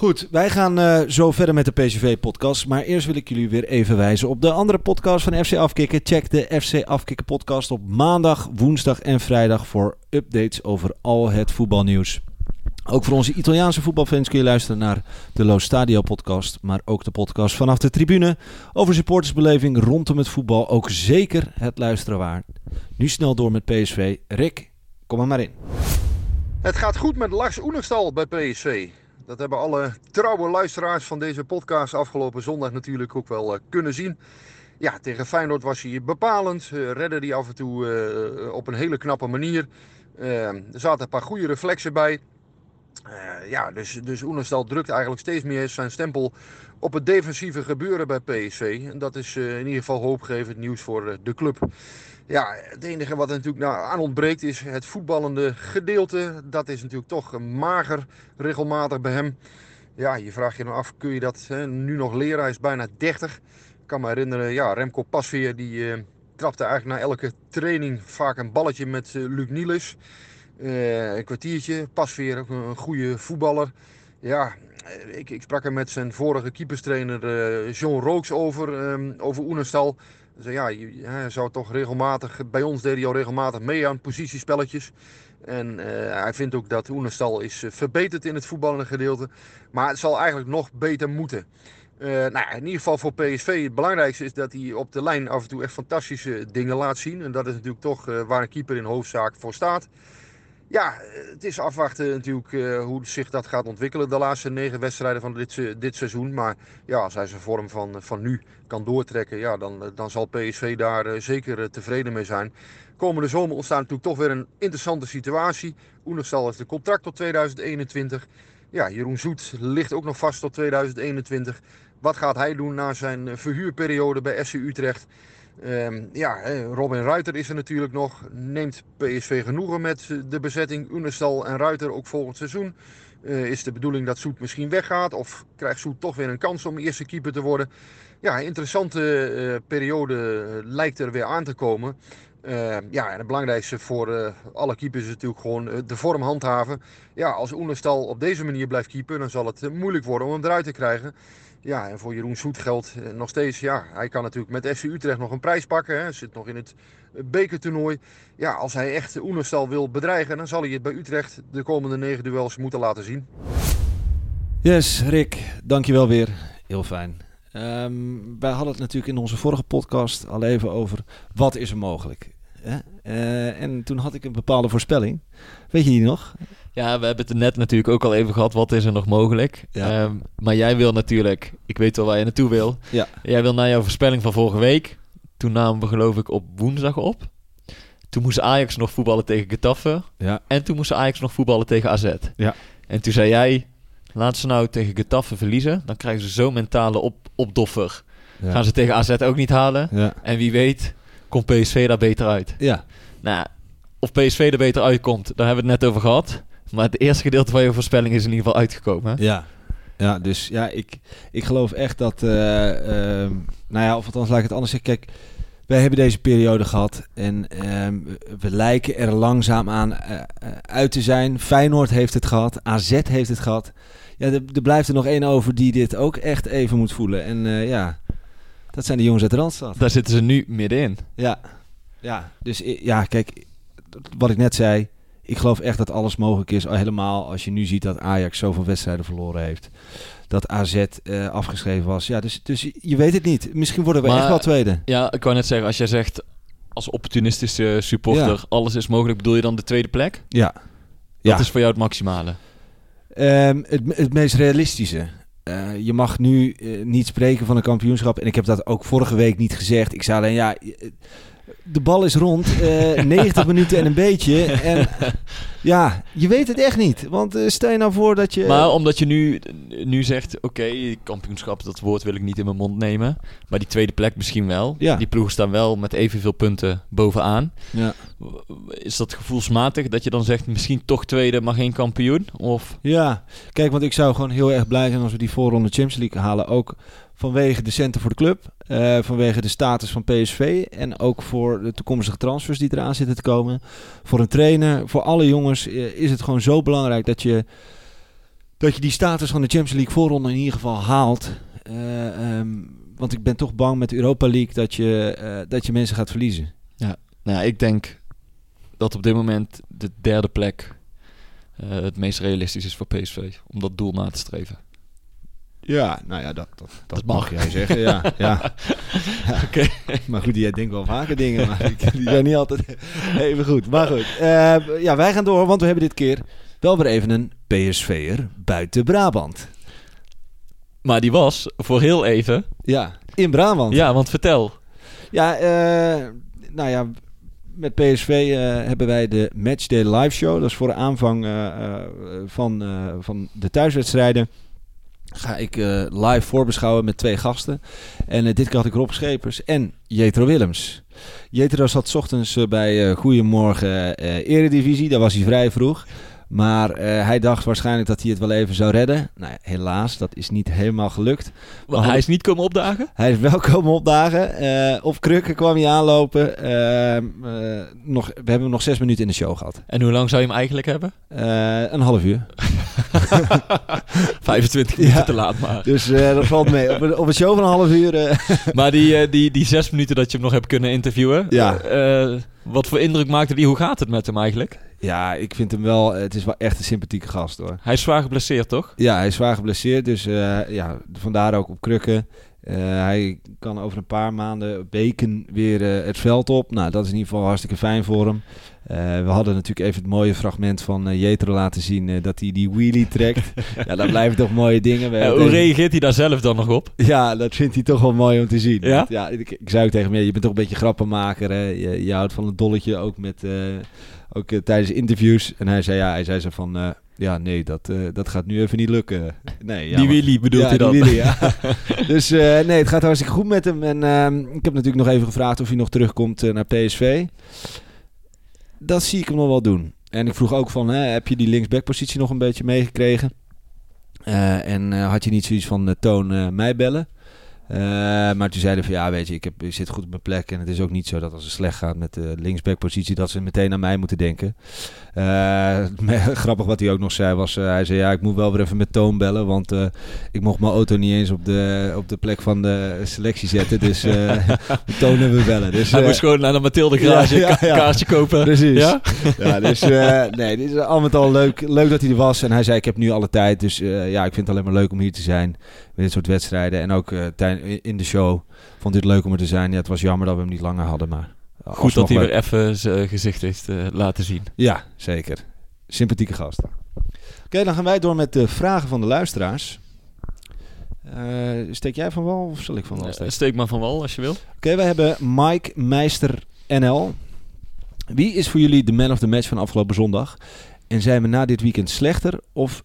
Goed, wij gaan eh, zo verder met de PCV-podcast. Maar eerst wil ik jullie weer even wijzen op de andere podcast van FC Afkikken. Check de FC Afkikken podcast op maandag, woensdag en vrijdag voor updates over al het voetbalnieuws. Ook voor onze Italiaanse voetbalfans kun je luisteren naar de Lo Stadio podcast, maar ook de podcast vanaf de tribune over supportersbeleving rondom het voetbal. Ook zeker het luisteren waard. Nu snel door met PSV. Rick, kom er maar in. Het gaat goed met Lars Oenerstal bij PSV. Dat hebben alle trouwe luisteraars van deze podcast afgelopen zondag natuurlijk ook wel eh, kunnen zien. Ja, tegen Feyenoord was hij bepalend. eh, redde hij af en toe eh, op een hele knappe manier. Eh, er zaten een paar goede reflexen bij. Ja, dus, dus Oenerstal drukt eigenlijk steeds meer zijn stempel op het defensieve gebeuren bij PSV. En dat is in ieder geval hoopgevend nieuws voor de club. Ja, het enige wat er natuurlijk nou aan ontbreekt is het voetballende gedeelte. Dat is natuurlijk toch mager regelmatig bij hem. Ja, je vraagt je nou af, kun je dat hè, nu nog leren? Hij is bijna 30. Ik kan me herinneren, ja, Remco Pasveer die eh, trapte eigenlijk na elke training vaak een balletje met eh, Luc Niels. Eh, een kwartiertje. Pasveer ook een goede voetballer. Ja, ik, ik sprak er met zijn vorige keeperstrainer John Rooks over, ehm, over Oenerstal. Dus ja, hij zou toch regelmatig, bij ons deed hij al regelmatig mee aan positiespelletjes. En eh, hij vindt ook dat Oenerstal is eh, verbeterd in het voetballende gedeelte. Maar het zal eigenlijk nog beter moeten. Eh, nou in ieder geval voor PSV het belangrijkste is dat hij op de lijn af en toe echt fantastische dingen laat zien. En dat is natuurlijk toch waar een keeper in hoofdzaak voor staat. Ja, eh, het is afwachten natuurlijk eh, hoe zich dat gaat ontwikkelen de laatste negen wedstrijden van dit, se- dit seizoen. Maar ja, als hij zijn vorm van, van nu kan doortrekken, ja, dan, eh, dan zal PSV daar eh, zeker eh, tevreden mee zijn. Komende zomer ontstaat natuurlijk toch weer een interessante situatie. Oenerstal heeft een contract tot 2021. Ja, Jeroen Zoet ligt ook nog vast tot 2021. Wat gaat hij doen na zijn eh, verhuurperiode bij FC Utrecht? Ehm, ja, Robin Ruiter is er natuurlijk nog. Neemt PSV genoegen met de bezetting Unestal en Ruiter ook volgend seizoen? Eh, is de bedoeling dat Soet misschien weggaat? Of krijgt Soet toch weer een kans om eerste keeper te worden? Ja, interessante eh, periode eh, lijkt er weer aan te komen. Eh, ja, en het belangrijkste voor alle keepers is natuurlijk gewoon de vorm handhaven. Ja, als Oenerstal op deze manier blijft keeper, dan zal het moeilijk worden om hem eruit te krijgen. Ja, en voor Jeroen Soet geldt eh, nog steeds, ja, hij kan natuurlijk met FC Utrecht nog een prijs pakken. Hè. Zit nog in het eh, bekertoernooi. Ja, als hij echt Oenerstal wil bedreigen, dan zal hij het bij Utrecht de komende negen duels moeten laten zien. Yes, Rick, dankjewel weer. Heel fijn. Ehm, wij hadden het natuurlijk in onze vorige podcast al even over wat is er mogelijk. Hè? Eh, en toen had ik een bepaalde voorspelling. Weet je die nog? Ja, we hebben het er net natuurlijk ook al even gehad. Wat is er nog mogelijk? Ja. Ehm, maar jij wil natuurlijk... Ik weet wel waar je naartoe wil. Ja. Jij wil naar jouw voorspelling van vorige week. Toen namen we geloof ik op woensdag op. Toen moest Ajax nog voetballen tegen Getafe. Ja. En toen moest Ajax nog voetballen tegen AZ. Ja. En toen zei jij, laat ze nou tegen Getafe verliezen. Dan krijgen ze zo'n mentale op, opdoffer. Ja. Gaan ze tegen AZ ook niet halen. Ja. En wie weet, komt PSV daar beter uit. Ja. Nou, of PSV er beter uitkomt, daar hebben we het net over gehad. Maar het eerste gedeelte van je voorspelling is in ieder geval uitgekomen. hè? Ja. Ja, dus ja, ik, ik geloof echt dat... eh, ehm, nou ja, of althans laat ik het anders zeggen. Kijk, wij hebben deze periode gehad en ehm, we lijken er langzaam aan eh, eh, uit te zijn. Feyenoord heeft het gehad, AZ heeft het gehad. Ja, er, er blijft er nog één over die dit ook echt even moet voelen. En ja, dat zijn de jongens uit de Randstad. Daar zitten ze nu middenin. Ja, ja. Dus ja, kijk, wat ik net zei. Ik geloof echt dat alles mogelijk is. Al helemaal als je nu ziet dat Ajax zoveel wedstrijden verloren heeft. Dat AZ eh, afgeschreven was. Ja, dus, dus je weet het niet. Misschien worden we Maar- echt wel tweede. Ja, ik wou net zeggen, als jij zegt als opportunistische supporter, Ja. alles is mogelijk, bedoel je dan de tweede plek? Ja. Dat Ja. is voor jou het maximale. Ehm, het, het meest realistische. Eh, je mag nu eh, niet spreken van een kampioenschap. En ik heb dat ook vorige week niet gezegd. Ik zei alleen, ja, de bal is rond. eh *laughs* 90 minuten en een beetje. En *laughs* ja, je weet het echt niet. Want eh, stel je nou voor dat je... Maar omdat je nu, nu zegt, oké, kampioenschap, dat woord wil ik niet in mijn mond nemen. Maar die tweede plek misschien wel. Ja. Die ploegen staan wel met evenveel punten bovenaan. ja. Is dat gevoelsmatig dat je dan zegt, misschien toch tweede, maar geen kampioen? Of Ja, kijk, want ik zou gewoon heel erg blij zijn als we die voorronde Champions League halen. Ook vanwege de centen voor de club, eh, vanwege de status van PSV en ook voor de toekomstige transfers die eraan zitten te komen. Voor een trainer, voor alle jongens eh, is het gewoon zo belangrijk dat je, dat je die status van de Champions League voorronde in ieder geval haalt. Eh, ehm, want ik ben toch bang met de Europa League dat je, dat je mensen gaat verliezen. Nou, ja, ik denk dat op dit moment de derde plek het meest realistisch is voor PSV. Om dat doel na te streven. Ja, nou ja, dat, dat, dat, Dat mag. mag. jij zeggen, ja. ja. Ja. *laughs* *laughs* Oké. Maar goed, jij denkt wel vaker dingen, maar *laughs* die, zijn niet altijd even goed. Maar goed, eh, ja, wij gaan door, want we hebben dit keer wel weer even een PSV'er buiten Brabant. Maar die was voor heel even. Ja, in Brabant. Ja, want vertel. Ja, eh, nou ja, met PSV eh, hebben wij de Matchday Live Show. Dat is voor de aanvang van, van de thuiswedstrijden. Ga ik eh, live voorbeschouwen met twee gasten. En eh, dit keer had ik Rob Schepers en Jetro Willems. Jetro zat ochtends eh, bij Goedemorgen Eredivisie. Daar was hij vrij vroeg. Maar eh, hij dacht waarschijnlijk dat hij het wel even zou redden. Nou, helaas, dat is niet helemaal gelukt. Want hij is niet komen opdagen? Hij is wel *laughs* komen opdagen. Eh, op krukken kwam hij aanlopen. Ehm, eh, nog, we hebben hem nog zes minuten in de show gehad. En hoe lang zou je hem eigenlijk hebben? Een half uur. *laughs* 25 minuten Ja. te laat maar. Dus dat valt mee. Op een, op een show van een half uur. *laughs* Maar die, die, die zes minuten dat je hem nog hebt kunnen interviewen. Ja. wat voor indruk maakte die? Hoe gaat het met hem eigenlijk? Ja, ik vind hem wel... Het is wel echt een sympathieke gast hoor. Hij is zwaar geblesseerd, toch? Ja, hij is zwaar geblesseerd. Dus eh, ja, vandaar ook op krukken. Eh, hij kan over een paar maanden, weken weer eh, het veld op. Nou, dat is in ieder geval hartstikke fijn voor hem. Eh, we hadden natuurlijk even het mooie fragment van Jetro laten zien dat hij die wheelie trekt. *laughs* ja, daar blijven toch mooie dingen. Hoe reageert hij daar zelf dan nog op? Ja, dat vindt hij toch wel mooi om te zien. Ja? Want ja ik, ik zei ook tegen hem, ja, je bent toch een beetje grappenmaker. Hè? Je, je houdt van een dolletje, ook, met, ook tijdens interviews. En hij zei, ja, hij zei zo van, ja, nee, dat, eh, dat gaat nu even niet lukken. Nee, ja, die Willy bedoelt ja, hij die dan? Willy, ja. *laughs* dus eh, nee, het gaat hartstikke goed met hem. En ehm, ik heb natuurlijk nog even gevraagd of hij nog terugkomt eh, naar PSV. Dat zie ik hem nog wel doen. En ik vroeg ook van, hè, heb je die linksbackpositie nog een beetje meegekregen? En had je niet zoiets van, Toon, mij bellen? Eh, maar toen zeiden van ja, weet je, ik, heb, ik zit goed op mijn plek. En het is ook niet zo dat als het slecht gaat met de linksbackpositie, dat ze meteen aan mij moeten denken. Eh, *laughs* grappig wat hij ook nog zei was, eh, hij zei ja, ik moet wel weer even met Toon bellen. Want ik mocht mijn auto niet eens op de, op de plek van de selectie zetten. Dus *laughs* Toon hebben we bellen. Dus, Hij moest gewoon naar de Mathilde garage Ja, ja, ka- ja. kaartje kopen. Precies. Ja? Ja, dus nee, dit is al met al leuk, leuk dat hij er was. En hij zei, ik heb nu alle tijd. Dus ja, ik vind het alleen maar leuk om hier te zijn. Met dit soort wedstrijden. En ook eh, tij- in de show vond dit leuk om er te zijn. Ja, het was jammer dat we hem niet langer hadden, maar... Goed dat hij leuk. weer even zijn gezicht heeft eh, laten zien. Ja, zeker. Sympathieke gast. Oké, dan gaan wij door met de vragen van de luisteraars. Eh, steek jij van wal of zal ik van wal Eh, steken? steek maar van wal als je wil. Oké, wij hebben Mike Meister NL. Wie is voor jullie de man of the match van afgelopen zondag? En zijn we na dit weekend slechter of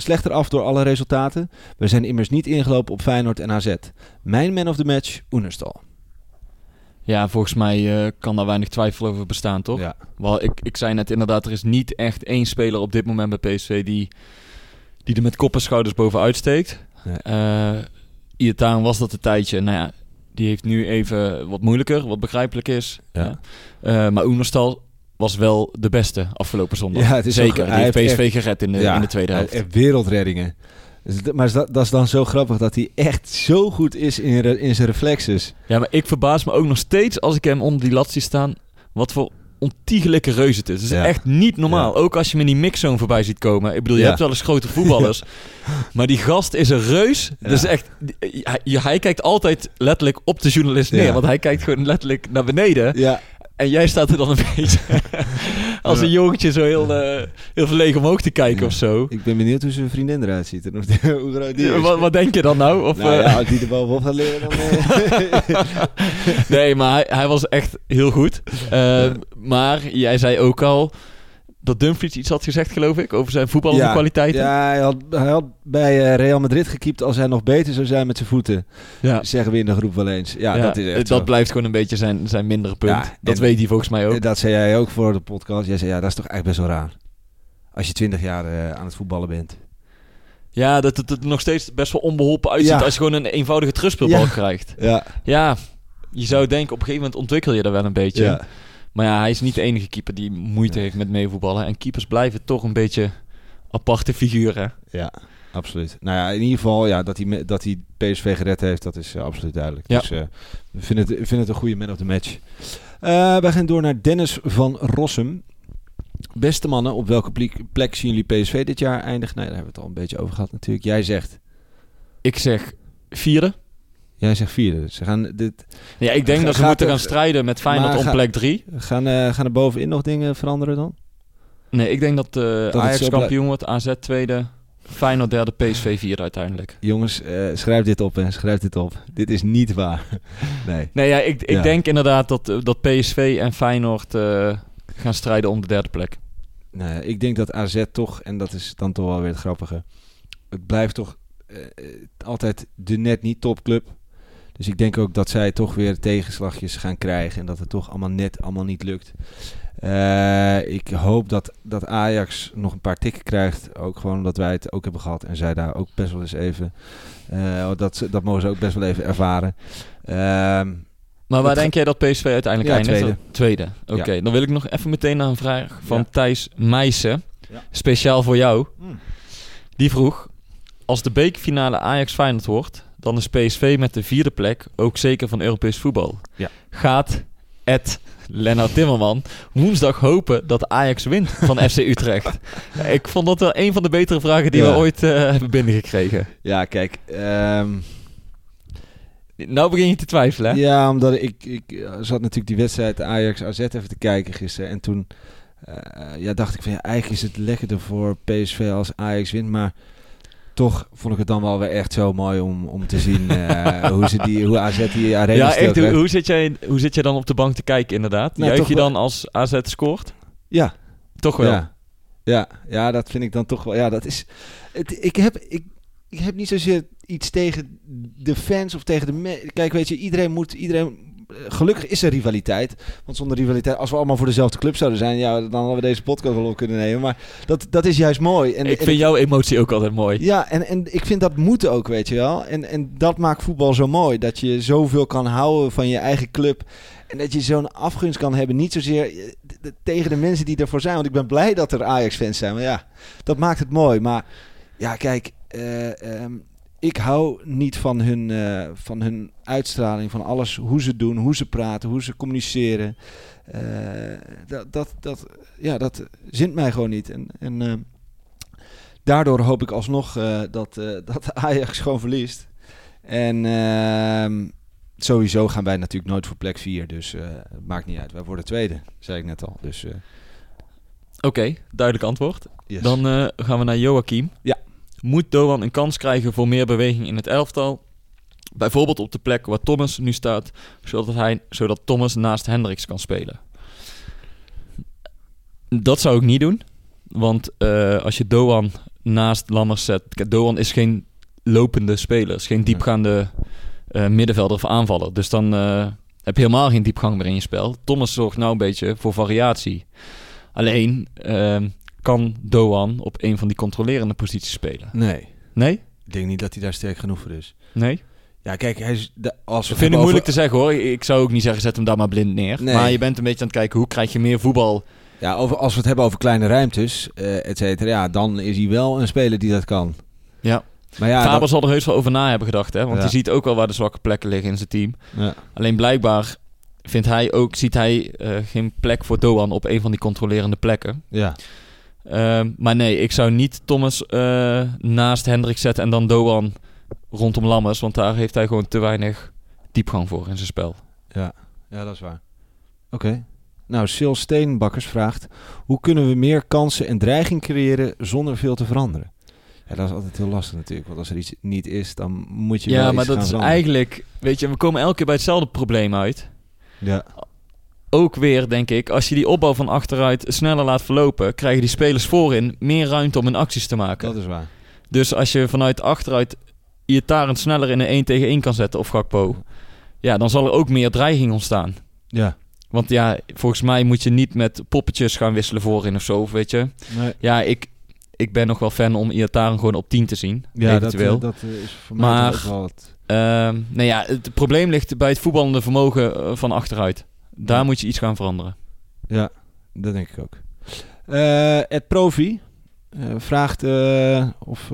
slechter af door alle resultaten? We zijn immers niet ingelopen op Feyenoord en AZ. Mijn man of the match, Oenerstal. Ja, volgens mij eh, kan daar weinig twijfel over bestaan, toch? Ja. Wel, ik, ik zei net inderdaad, er is niet echt één speler op dit moment bij PSV die, die er met kop en schouders bovenuit steekt. Nee. Iataren was dat een tijdje. Nou ja, die heeft nu even wat moeilijker, wat begrijpelijk is. Ja. Eh, maar Oenerstal was wel de beste afgelopen zondag. Ja, het is Zeker, ook- hij heeft PSV gered in de, in de tweede helft. wereldreddingen. Dus Maar dat, dat is dan zo grappig dat hij echt zo goed is in, re- in zijn reflexes. Ja, maar ik verbaas me ook nog steeds als ik hem onder die lat zie staan. Wat voor ontiegelijke reus het is. Het is Ja. echt niet normaal. Ook als je me die mixzone voorbij ziet komen. Ik bedoel, je Ja. hebt wel eens grote voetballers. *laughs* Maar die gast is een reus. Ja. Dus echt, hij, hij kijkt altijd letterlijk op de journalist neer. Ja. Want hij kijkt gewoon letterlijk naar beneden. En jij staat er dan een *laughs* beetje als een jongetje zo heel, eh, heel verlegen omhoog te kijken Ja. of zo. ik ben benieuwd hoe zijn vriendin eruit ziet. En of die- hoe groot die is. wat, wat denk je dan nou? Of, nou eh, ja, als die bovenop gaat leren, dan... eh, *laughs* nee, maar hij, hij was echt heel goed. Eh, Maar jij zei ook al dat Dumfries iets had gezegd, geloof ik, over zijn voetballende ja, kwaliteiten. Ja, hij had, hij had bij eh, Real Madrid gekiept als hij nog beter zou zijn met zijn voeten. Ja. Zeggen we in de groep wel eens. Ja, Ja, dat is echt dat zo. blijft gewoon een beetje zijn, zijn mindere punt. Ja, dat en- weet hij volgens mij ook. Eh, Dat zei jij ook voor de podcast. Jij zei, ja, dat is toch eigenlijk best wel raar. Als je twintig jaar eh, aan het voetballen bent. Ja, dat het er nog steeds best wel onbeholpen uitziet Ja. als je gewoon een eenvoudige terugspeelbal Ja. krijgt. Ja. Ja, je zou denken op een gegeven moment ontwikkel je dat wel een beetje. Maar ja, hij is niet de enige keeper die moeite heeft met meevoetballen. En keepers blijven toch een beetje aparte figuren. Ja, absoluut. Nou ja, in ieder geval ja, dat, hij, dat hij PSV gered heeft, dat is eh, absoluut duidelijk. Ja. Dus eh, we vinden het, we vinden het een goede man of the match. Eh wij gaan door naar Dennis van Rossum. Beste mannen, op welke plek, plek zien jullie PSV dit jaar eindigen? Nee, daar hebben we het al een beetje over gehad natuurlijk. Jij zegt, Ik zeg vierde. Jij zegt vierde. Ze gaan, dit, Ja, ik denk Ga- dat ze moeten er- gaan strijden met Feyenoord om ga- plek drie. gaan, eh, gaan er bovenin nog dingen veranderen dan? Nee, ik denk dat, eh het Ajax kampioen wordt, AZ tweede, Feyenoord derde, PSV vierde uiteindelijk. Jongens, eh, schrijf dit op en schrijf dit op. Dit is niet waar. *laughs* nee. Nee, ja, ik, ik Ja. denk inderdaad dat, dat PSV en Feyenoord gaan strijden om de derde plek. Nou, ja, ik denk dat AZ toch, en dat is dan toch wel weer het grappige, het blijft toch altijd de net niet topclub. Dus ik denk ook dat zij toch weer tegenslagjes gaan krijgen en dat het toch allemaal net allemaal niet lukt. Eh, ik hoop dat, dat Ajax nog een paar tikken krijgt. Ook gewoon omdat wij het ook hebben gehad. En zij daar ook best wel eens even. eh, dat, ze- dat mogen ze ook best wel even ervaren. Ehm, Maar waar denk jij dat PSV uiteindelijk Ja, eindigt? tweede. Tweede. Oké, dan wil ik nog even meteen naar een vraag van Ja. Thijs Meijsen. Speciaal voor jou. Hmm. Die vroeg... Als de bekerfinale Ajax-Feyenoord wordt... dan is PSV met de vierde plek ook zeker van Europees voetbal. Ja. Gaat Ed Lennart Timmerman woensdag hopen dat Ajax wint van *laughs* FC Utrecht? Ik vond dat wel een van de betere vragen die Ja. we ooit eh, hebben binnengekregen. ja, kijk. ehm, Nou begin je te twijfelen, hè? Ja, omdat ik, ik eh, zat natuurlijk die wedstrijd Ajax-AZ even te kijken gisteren. En toen eh, ja, dacht ik van ja, eigenlijk is het lekkerder voor PSV als Ajax wint. Maar toch vond ik het dan wel weer echt zo mooi om, om te zien eh, *laughs* hoe, ze die, hoe AZ die arena Ja, echt. Hoe, zit jij, hoe zit je dan op de bank te kijken, inderdaad? Nou, Juich je wel- dan als AZ scoort? Ja, Toch wel. Ja. Ja, ja, dat vind ik dan toch wel. Ja, dat is. Het, ik, heb, ik, ik heb niet zozeer iets tegen de fans of tegen de. me- Kijk, weet je, iedereen moet. Iedereen, gelukkig is er rivaliteit. Want zonder rivaliteit, als we allemaal voor dezelfde club zouden zijn, ja, dan hadden we deze podcast wel op kunnen nemen. Maar dat, dat is juist mooi. En, ik en vind jouw emotie ook altijd mooi. ja, en, en ik vind dat moet ook, weet je wel. En, en dat maakt voetbal zo mooi. Dat je zoveel kan houden van je eigen club. En dat je zo'n afgunst kan hebben. Niet zozeer eh, tegen de mensen die ervoor zijn. Want ik ben blij dat er Ajax-fans zijn. Maar ja, dat maakt het mooi. Maar ja, kijk. eh, ehm, ik hou niet van hun, eh, van hun uitstraling. Van alles, hoe ze doen, hoe ze praten, hoe ze communiceren. Eh, dat, dat, dat, ja, dat zint mij gewoon niet. En, en ehm, daardoor hoop ik alsnog eh, dat, eh, *laughs* dat Ajax gewoon verliest. En ehm, sowieso gaan wij natuurlijk nooit voor plek 4. Dus eh, het maakt niet uit. Wij worden tweede, zei ik net al. Dus eh, Oké, duidelijk antwoord. yes. Dan eh, gaan we naar Joachim. Ja. Moet Doan een kans krijgen voor meer beweging in het elftal? Bijvoorbeeld op de plek waar Thomas nu staat, zodat, hij, zodat Thomas naast Hendricks kan spelen. Dat zou ik niet doen. Want eh, als je Doan naast Lammers zet... Doan is geen lopende speler. Is geen diepgaande eh, middenvelder of aanvaller. Dus dan eh, heb je helemaal geen diepgang meer in je spel. Thomas zorgt nou een beetje voor variatie. Alleen ehm, kan Doan op een van die controlerende posities spelen. Nee. Nee? Ik denk niet dat hij daar sterk genoeg voor is. Nee? Ja, kijk, hij is... De, als we het vind ik hebben moeilijk te zeggen hoor. Ik zou ook niet zeggen, zet hem daar maar blind neer. Nee. Maar je bent een beetje aan het kijken, hoe krijg je meer voetbal... Ja, over, als we het hebben over kleine ruimtes, eh et cetera, ja, dan is hij wel een speler die dat kan. Ja. Maar ja, Faber dat- zal er heus wel over na hebben gedacht, hè? Want Ja. je ziet ook wel waar de zwakke plekken liggen in zijn team. ja. Alleen blijkbaar vindt hij ook, ziet hij eh, geen plek voor Doan op een van die controlerende plekken. ja. Ehm, maar nee, ik zou niet Thomas eh, naast Hendrik zetten en dan Doan rondom Lammers. Want daar heeft hij gewoon te weinig diepgang voor in zijn spel. Ja, ja dat is waar. Oké. Nou, Sil Steenbakkers vraagt... Hoe kunnen we meer kansen en dreiging creëren zonder veel te veranderen? Ja, dat is altijd heel lastig natuurlijk. Want als er iets niet is, dan moet je Ja, maar dat is veranderen. eigenlijk... Weet je, we komen elke keer bij hetzelfde probleem uit. Ja, Ook weer, denk ik, als je die opbouw van achteruit sneller laat verlopen... krijgen die spelers voorin meer ruimte om hun acties te maken. dat is waar. Dus als je vanuit achteruit Iataren sneller in een 1 tegen 1 kan zetten of Gakpo... Ja, dan zal er ook meer dreiging ontstaan. Ja. Want ja, volgens mij moet je niet met poppetjes gaan wisselen voorin of zo, weet je. Nee. Ja, ik, ik ben nog wel fan om Iataren gewoon op 10 te zien, Ja, dat, eventueel. eh, dat eh, is voor mij Maar- wel het... Ehm, nou ja, het probleem ligt bij het voetballende vermogen eh, van achteruit. Daar moet je iets gaan veranderen. Ja, dat denk ik ook. Eh Ed Profi eh, vraagt eh, of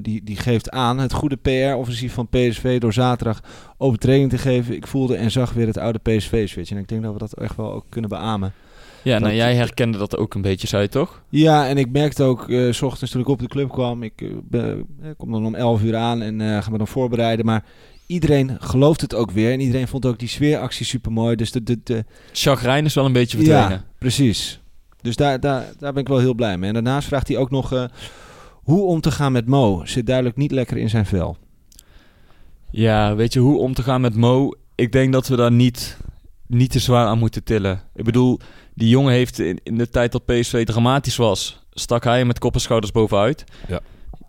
die, die geeft aan het goede PR-offensief van PSV door zaterdag overtreding te geven. Ik voelde en zag weer het oude PSV-switch. En ik denk dat we dat echt wel ook kunnen beamen. Ja, nou jij herkende dat ook een beetje, zei je toch? Ja, en ik merkte ook, eh, s ochtends toen ik op de club kwam, ik kom dan om 11 uur aan en eh ga me dan voorbereiden. Maar iedereen gelooft het ook weer en iedereen vond ook die sfeeractie super mooi. Dus de, de, de, Chagrijn is wel een beetje verdwenen. Ja, precies. Dus daar, daar, daar ben ik wel heel blij mee. En daarnaast vraagt hij ook nog eh, hoe om te gaan met Mo. Zit duidelijk niet lekker in zijn vel. Ja, weet je hoe om te gaan met Mo? Ik denk dat we daar niet, niet te zwaar aan moeten tillen. Ik bedoel, die jongen heeft in, in de tijd dat PSV dramatisch was, stak hij met kop en schouders bovenuit. Ja.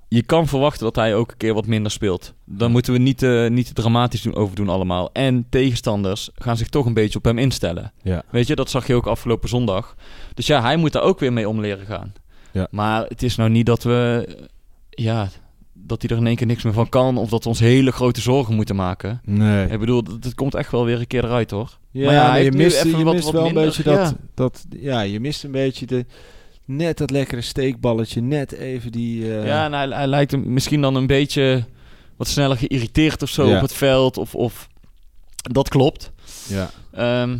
Je kan verwachten dat hij ook een keer wat minder speelt. Dan moeten we niet, eh, niet dramatisch doen, over doen allemaal. En tegenstanders gaan zich toch een beetje op hem instellen. Ja. Weet je, dat zag je ook afgelopen zondag. Dus ja, hij moet daar ook weer mee om leren gaan. Ja. Maar het is nou niet dat we... eh, Ja, dat hij er in één keer niks meer van kan... of dat we ons hele grote zorgen moeten maken. Nee. Ik bedoel, dat- het komt echt wel weer een keer eruit, hoor. Ja, Maar je mist, je wat- mist wat wel een beetje dat, dat... Ja, je mist een beetje de... Net dat lekkere steekballetje. Net even die... eh, Ja, en hij, hij lijkt hem misschien dan een beetje... wat sneller geïrriteerd of zo Ja. op het veld. Of, of... Dat klopt. ja. Ehm,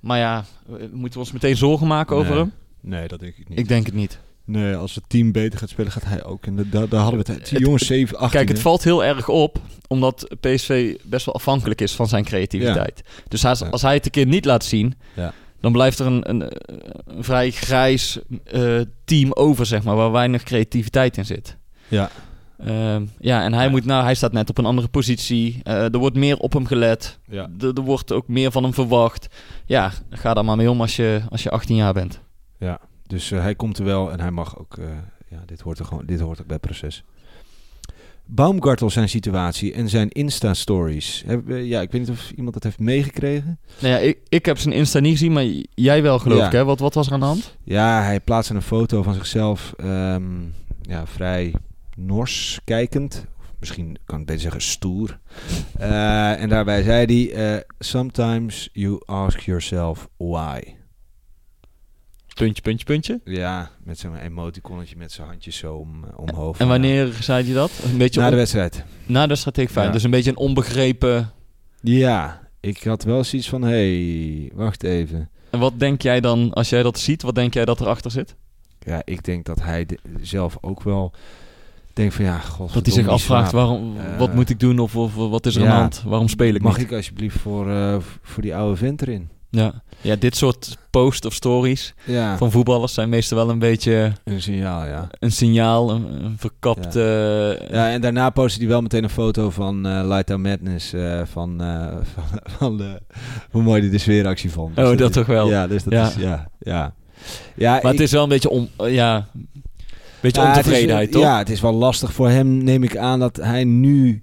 maar ja, eh, moeten we ons meteen zorgen maken over Nee. hem? Nee, dat denk ik niet. Ik denk het niet. Nee, als het team beter gaat spelen, gaat hij ook. En da- da- daar hadden we het... Die jongens 7, 18. Kijk, het valt heel erg op, omdat PSV best wel afhankelijk is van zijn creativiteit. Dus als, Ja. als hij het een keer niet laat zien, Ja. Dan blijft er een, een, een vrij grijs eh, team over, zeg maar, waar weinig creativiteit in zit. Ja. Ehm, ja, en hij, Ja. Moet nou, hij staat net op een andere positie. Eh, er wordt meer op hem gelet. Ja. Er, wordt ook meer van hem verwacht. Ja, ga daar maar mee om als je, als je 18 jaar bent. Ja, dus eh, hij komt er wel en hij mag ook. ja, dit hoort er gewoon. Dit hoort ook bij het proces. Baumgartel zijn situatie en zijn Insta-stories. Eh, Ja, ik weet niet of iemand dat heeft meegekregen. Nou ja, ik, ik heb zijn Insta niet gezien, maar jij wel geloof Ja. ik. Hè? Wat, wat was er aan de hand? Ja, hij plaatste een foto van zichzelf. ehm, ja, vrij nors kijkend. Of misschien kan ik beter zeggen stoer. Eh, en daarbij zei hij: eh, Sometimes you ask yourself why. Puntje, puntje, puntje. Ja, met zo'n emoticonnetje met zijn handjes zo om, eh, omhoog. En wanneer zei hij dat? Een beetje Na de wedstrijd. na de wedstrijd tegen Feyenoord. Ja. Dus een beetje een onbegrepen... Ja, ik had wel zoiets van, hé, hey, wacht even. En wat denk jij dan, als jij dat ziet, wat denk jij dat erachter zit? Ja, ik denk dat hij de- zelf ook wel denkt van, ja, god. Dat hij zich afvraagt, waarom, Eh, wat moet ik doen of, of wat is er aan de hand? Waarom speel ik Mag niet? ik alsjeblieft voor, eh, voor die oude vent erin? Ja. ja, dit soort posts of stories Ja, van voetballers zijn meestal wel een beetje een signaal, ja. een signaal, een, een verkapt... eh, Ja, en daarna postte hij wel meteen een foto van eh Light Out Madness. eh, van *laughs* van, van de, hoe mooi hij de sfeeractie vond. Oh, dat is- toch wel. Ja, dus dat Ja. is, ja, ja. Ja, Maar het is wel een beetje, om, ja, een beetje is, ontevredenheid, toch? Ja, het is wel lastig voor hem, neem ik aan, dat hij nu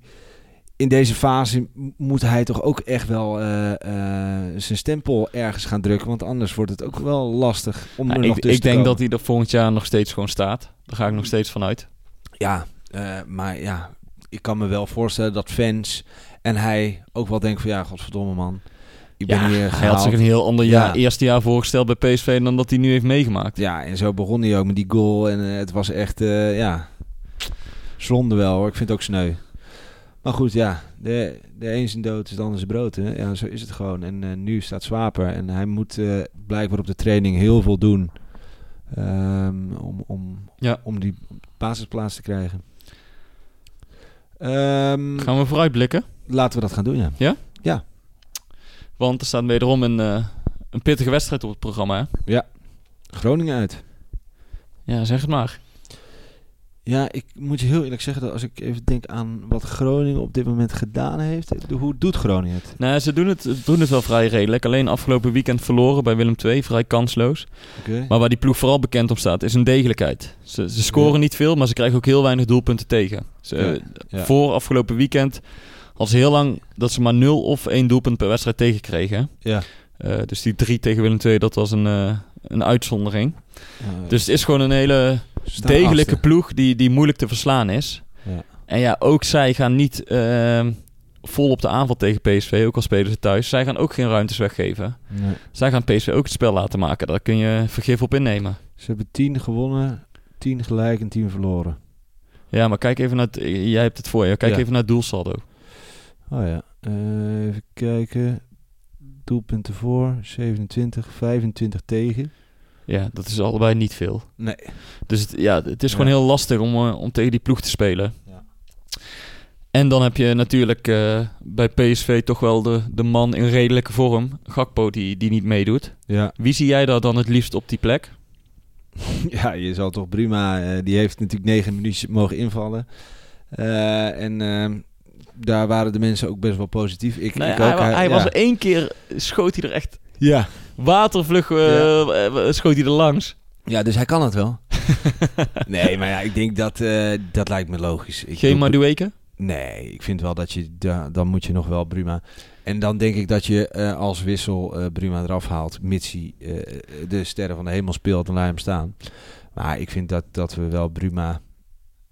in deze fase moet hij toch ook echt wel eh, eh, zijn stempel ergens gaan drukken. Want anders wordt het ook wel lastig om Ja, er nog ik, ik denk dat hij er volgend jaar nog steeds gewoon staat. Daar ga ik nog steeds van uit. Ja, eh, maar ja, ik kan me wel voorstellen dat fans en hij ook wel denken van ja, godverdomme man. Ik ben Ja, hier hij had gehaald. zich een heel ander Ja. jaar, eerste jaar voorgesteld bij PSV dan dat hij nu heeft meegemaakt. Ja, en zo begon hij ook met die goal. En het was echt, ja, zonde wel hoor. Ik vind het ook sneu. Maar goed, ja, de, de een zijn dood is de ander zijn brood. Hè? Ja, zo is het gewoon. En eh, nu staat Zwaper. En hij moet eh, blijkbaar op de training heel veel doen. ehm, om, om, Ja. om die basisplaats te krijgen. Ehm, Gaan we vooruitblikken? laten we dat gaan doen, ja. Want er staat wederom een, eh, een pittige wedstrijd op het programma. Hè? Groningen uit. Ja, zeg het maar. Ja, ik moet je heel eerlijk zeggen dat als ik even denk aan wat Groningen op dit moment gedaan heeft. de- Hoe doet Groningen het? Nou, ze doen het, doen het wel vrij redelijk. Alleen afgelopen weekend verloren bij Willem II, vrij kansloos. Maar waar die ploeg vooral bekend om staat, is een degelijkheid. Ze, ze scoren Ja. niet veel, maar ze krijgen ook heel weinig doelpunten tegen. Ze, Ja, ja. Voor afgelopen weekend ze heel lang dat ze maar 0 of 1 doelpunt per wedstrijd tegenkregen. Ja. Eh, dus die 3 tegen Willem II, dat was een, eh, een uitzondering. Dus het is gewoon een hele degelijke achtste. ploeg die, die moeilijk te verslaan is. Ja. En ja, ook zij gaan niet ehm, vol op de aanval tegen PSV, ook al spelen ze thuis. Zij gaan ook geen ruimtes weggeven. Nee. Zij gaan PSV ook het spel laten maken. Daar kun je vergif op innemen. Ze hebben 10 gewonnen, 10 gelijk en 10 verloren. Ja, maar kijk even naar het... Jij hebt het voor je. Kijk Ja. even naar het doelsaldo. Oh ja, Eh, even kijken. Doelpunten voor, 27, 25 tegen. Ja, dat is allebei niet veel. Nee. Dus het, ja, het is Ja. gewoon heel lastig om, eh, om tegen die ploeg te spelen. Ja. En dan heb je natuurlijk eh, bij PSV toch wel de, de man in redelijke vorm. Gakpo die, die niet meedoet. Ja. Wie zie jij daar dan het liefst op die plek? *laughs* ja, je zal toch prima. eh, die heeft natuurlijk 9 minuten mogen invallen. En ehm, daar waren de mensen ook best wel positief. Ik, Nee, ik hij ook. hij ja. was één keer, schoot hij er echt Ja. Watervlug, eh, eh, schoot hij er langs. ja, dus hij kan het wel. *laughs* nee, maar ja, ik denk dat eh, dat lijkt me logisch. Ik Geen Madueke? Nee, ik vind wel dat je, da, dan moet je nog wel Bruma. En dan denk ik dat je eh, als wissel eh Bruma eraf haalt, mits hij eh, de sterren van de hemel speelt en laat hem staan. Maar ik vind dat, dat we wel Bruma...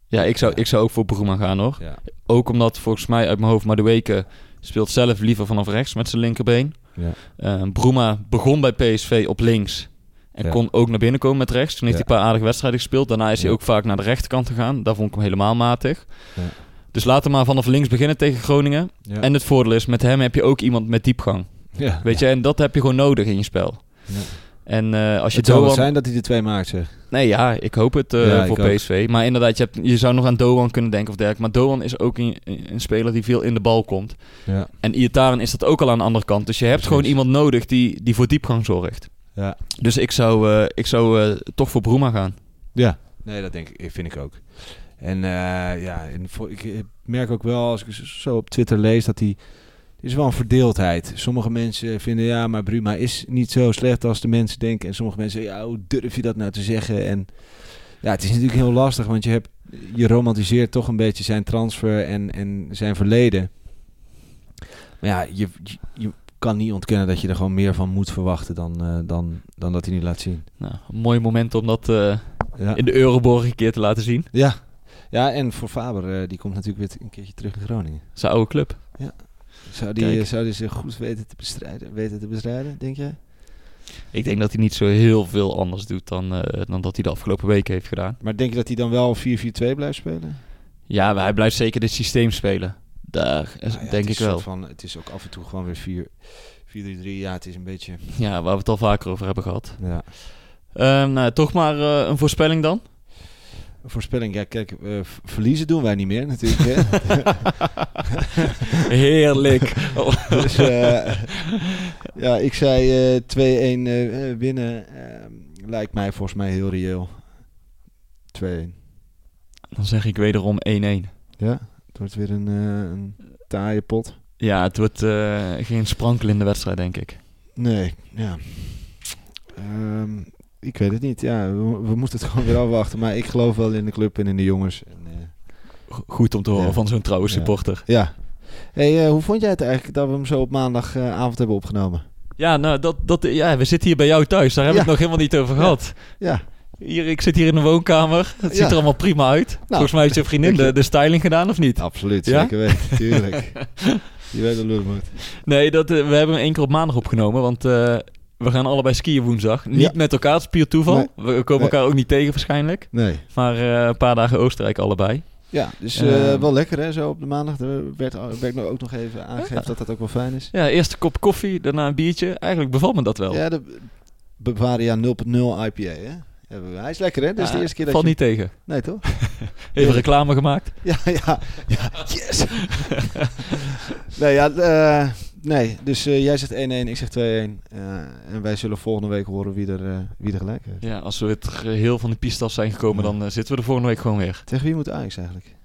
Ja, ik zou, Ja. ik zou ook voor Bruma gaan hoor. Ja, Ook omdat volgens mij uit mijn hoofd Madueke speelt zelf liever vanaf rechts met zijn linkerbeen. Ja, Eh Bruma begon bij PSV op links. En Ja. kon ook naar binnen komen met rechts. Toen heeft hij een paar aardige wedstrijden gespeeld. Daarna is hij ook vaak naar de rechterkant gegaan. Daar vond ik hem helemaal matig. Dus laten we maar vanaf links beginnen tegen Groningen. En het voordeel is, met hem heb je ook iemand met diepgang. ja. Weet je, en dat heb je gewoon nodig in je spel. En eh, als je Het Doan... zijn dat hij de twee maakt, zeg. Nee, ja, ik hoop het eh, Ja, voor ook. PSV. Maar inderdaad, je, hebt, je zou nog aan Doan kunnen denken of dergelijke. Maar Doan is ook een, een speler die veel in de bal komt. Ja. En Iataren is dat ook al aan de andere kant. Dus je hebt Precies. gewoon iemand nodig die, die voor diepgang zorgt. Ja. Dus ik zou, eh, ik zou toch voor Bruma gaan. Ja, nee, dat denk ik, vind ik ook. En ja, en voor, ik merk ook wel als ik zo op Twitter lees dat die er is wel een verdeeldheid. Sommige mensen vinden ja, maar Bruma is niet zo slecht als de mensen denken. En sommige mensen ja, hoe durf je dat nou te zeggen? En ja, het is natuurlijk heel lastig, want je hebt je romantiseert toch een beetje zijn transfer en, en zijn verleden. Maar ja, je, je, je kan niet ontkennen dat je er gewoon meer van moet verwachten dan, eh, dan, dan dat hij niet laat zien. Nou, een mooi moment om dat eh, Ja. in de Euroborg een keer te laten zien. Ja, ja en voor Faber, eh, die komt natuurlijk weer een keertje terug in Groningen. Zijn oude club. Zou die, Kijk. zou die zich goed weten te bestrijden, weten te bestrijden, denk jij? Ik denk dat hij niet zo heel veel anders doet dan, eh, dan dat hij de afgelopen weken heeft gedaan. Maar denk je dat hij dan wel 4-4-2 blijft spelen? Ja, maar hij blijft zeker dit systeem spelen. Daar Nou ja, denk ik wel. Van, het is ook af en toe gewoon weer 4 4-3-3. Ja, het is een beetje... Ja, waar we het al vaker over hebben gehad. Ja. Ehm, nou, toch maar eh, een voorspelling dan. Voorspelling, ja, kijk, eh, verliezen doen wij niet meer natuurlijk. Hè? *laughs* Heerlijk. *laughs* dus eh, ja, ik zei 2-1 eh, eh, winnen. eh, lijkt mij volgens mij heel reëel. 2-1. Dan zeg ik wederom 1-1. Ja, het wordt weer een, een taaie pot. Ja, het wordt geen sprankelende wedstrijd, denk ik. Nee, ja. Ehm, ik weet het niet. Ja, we, we moeten het *laughs* gewoon weer afwachten. Maar ik geloof wel in de club en in de jongens. En, eh, Goed om te horen Ja. van zo'n trouwe supporter. ja. Hey, eh, hoe vond jij het eigenlijk dat we hem zo op maandagavond hebben opgenomen? Ja, nou, dat, dat, ja, we zitten hier bij jou thuis. Daar hebben we het nog helemaal niet over gehad. Ja, Hier, ik zit hier in de woonkamer. Het ziet Ja. er allemaal prima uit. Volgens mij heeft je vriendin de, de styling gedaan, of niet? absoluut. Ja? Zeker weten. Tuurlijk. *laughs* Je weet dat moet. Nee, dat, eh, we hebben hem één keer op maandag opgenomen. Want eh, we gaan allebei skiën woensdag. Niet Ja. met elkaar, het is puur toeval. Nee. We komen Nee. elkaar ook niet tegen waarschijnlijk. Nee. Maar eh, een paar dagen Oostenrijk allebei. Ja, dus eh, Ehm. wel lekker hè, zo op de maandag. Er werd, werd ook nog even aangegeven Ja. dat dat ook wel fijn is. Ja, eerst een kop koffie, daarna een biertje. Eigenlijk bevalt me dat wel. Ja, de Bavaria 0.0 IPA hè. Hij is lekker hè, dit is Ja, de eerste keer dat valt je... niet tegen. Nee toch? *laughs* Even reclame gemaakt. Ja, ja, ja, yes! *laughs* nee, ja, eh, nee, dus eh, jij zegt 1-1, ik zeg 2-1. eh, en wij zullen volgende week horen wie er, eh, wie er gelijk heeft. Ja, als we het geheel van de piste af zijn gekomen, Ja. dan zitten we er volgende week gewoon weer. Tegen wie moet Ajax eigenlijk?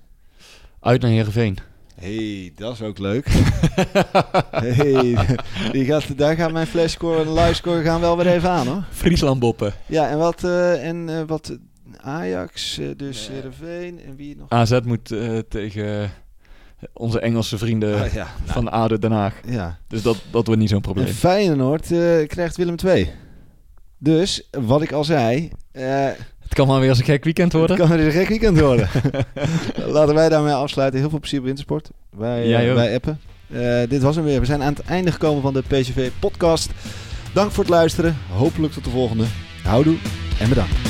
Uit naar Heerenveen. hey, dat is ook leuk. *laughs* hey, die gaat, daar gaat mijn flashscore en livescore gaan wel weer even aan hoor. Friesland boppen. Ja, en wat, en, wat Ajax, dus Heerenveen en wie nog? AZ moet tegen onze Engelse vrienden Ah, ja, nou, van ADO Den Haag. ja. Dus dat, dat wordt niet zo'n En probleem. Feyenoord eh, krijgt Willem II. Dus, wat ik al zei... eh, Het kan maar weer eens een gek weekend worden. Het kan weer een gek weekend worden. *laughs* Laten wij daarmee afsluiten. Heel veel plezier op Wintersport. Wij, eh, wij appen. Dit was hem weer. We zijn aan het einde gekomen van de PCV podcast. Dank voor het luisteren. Hopelijk tot de volgende. Houdoe en bedankt.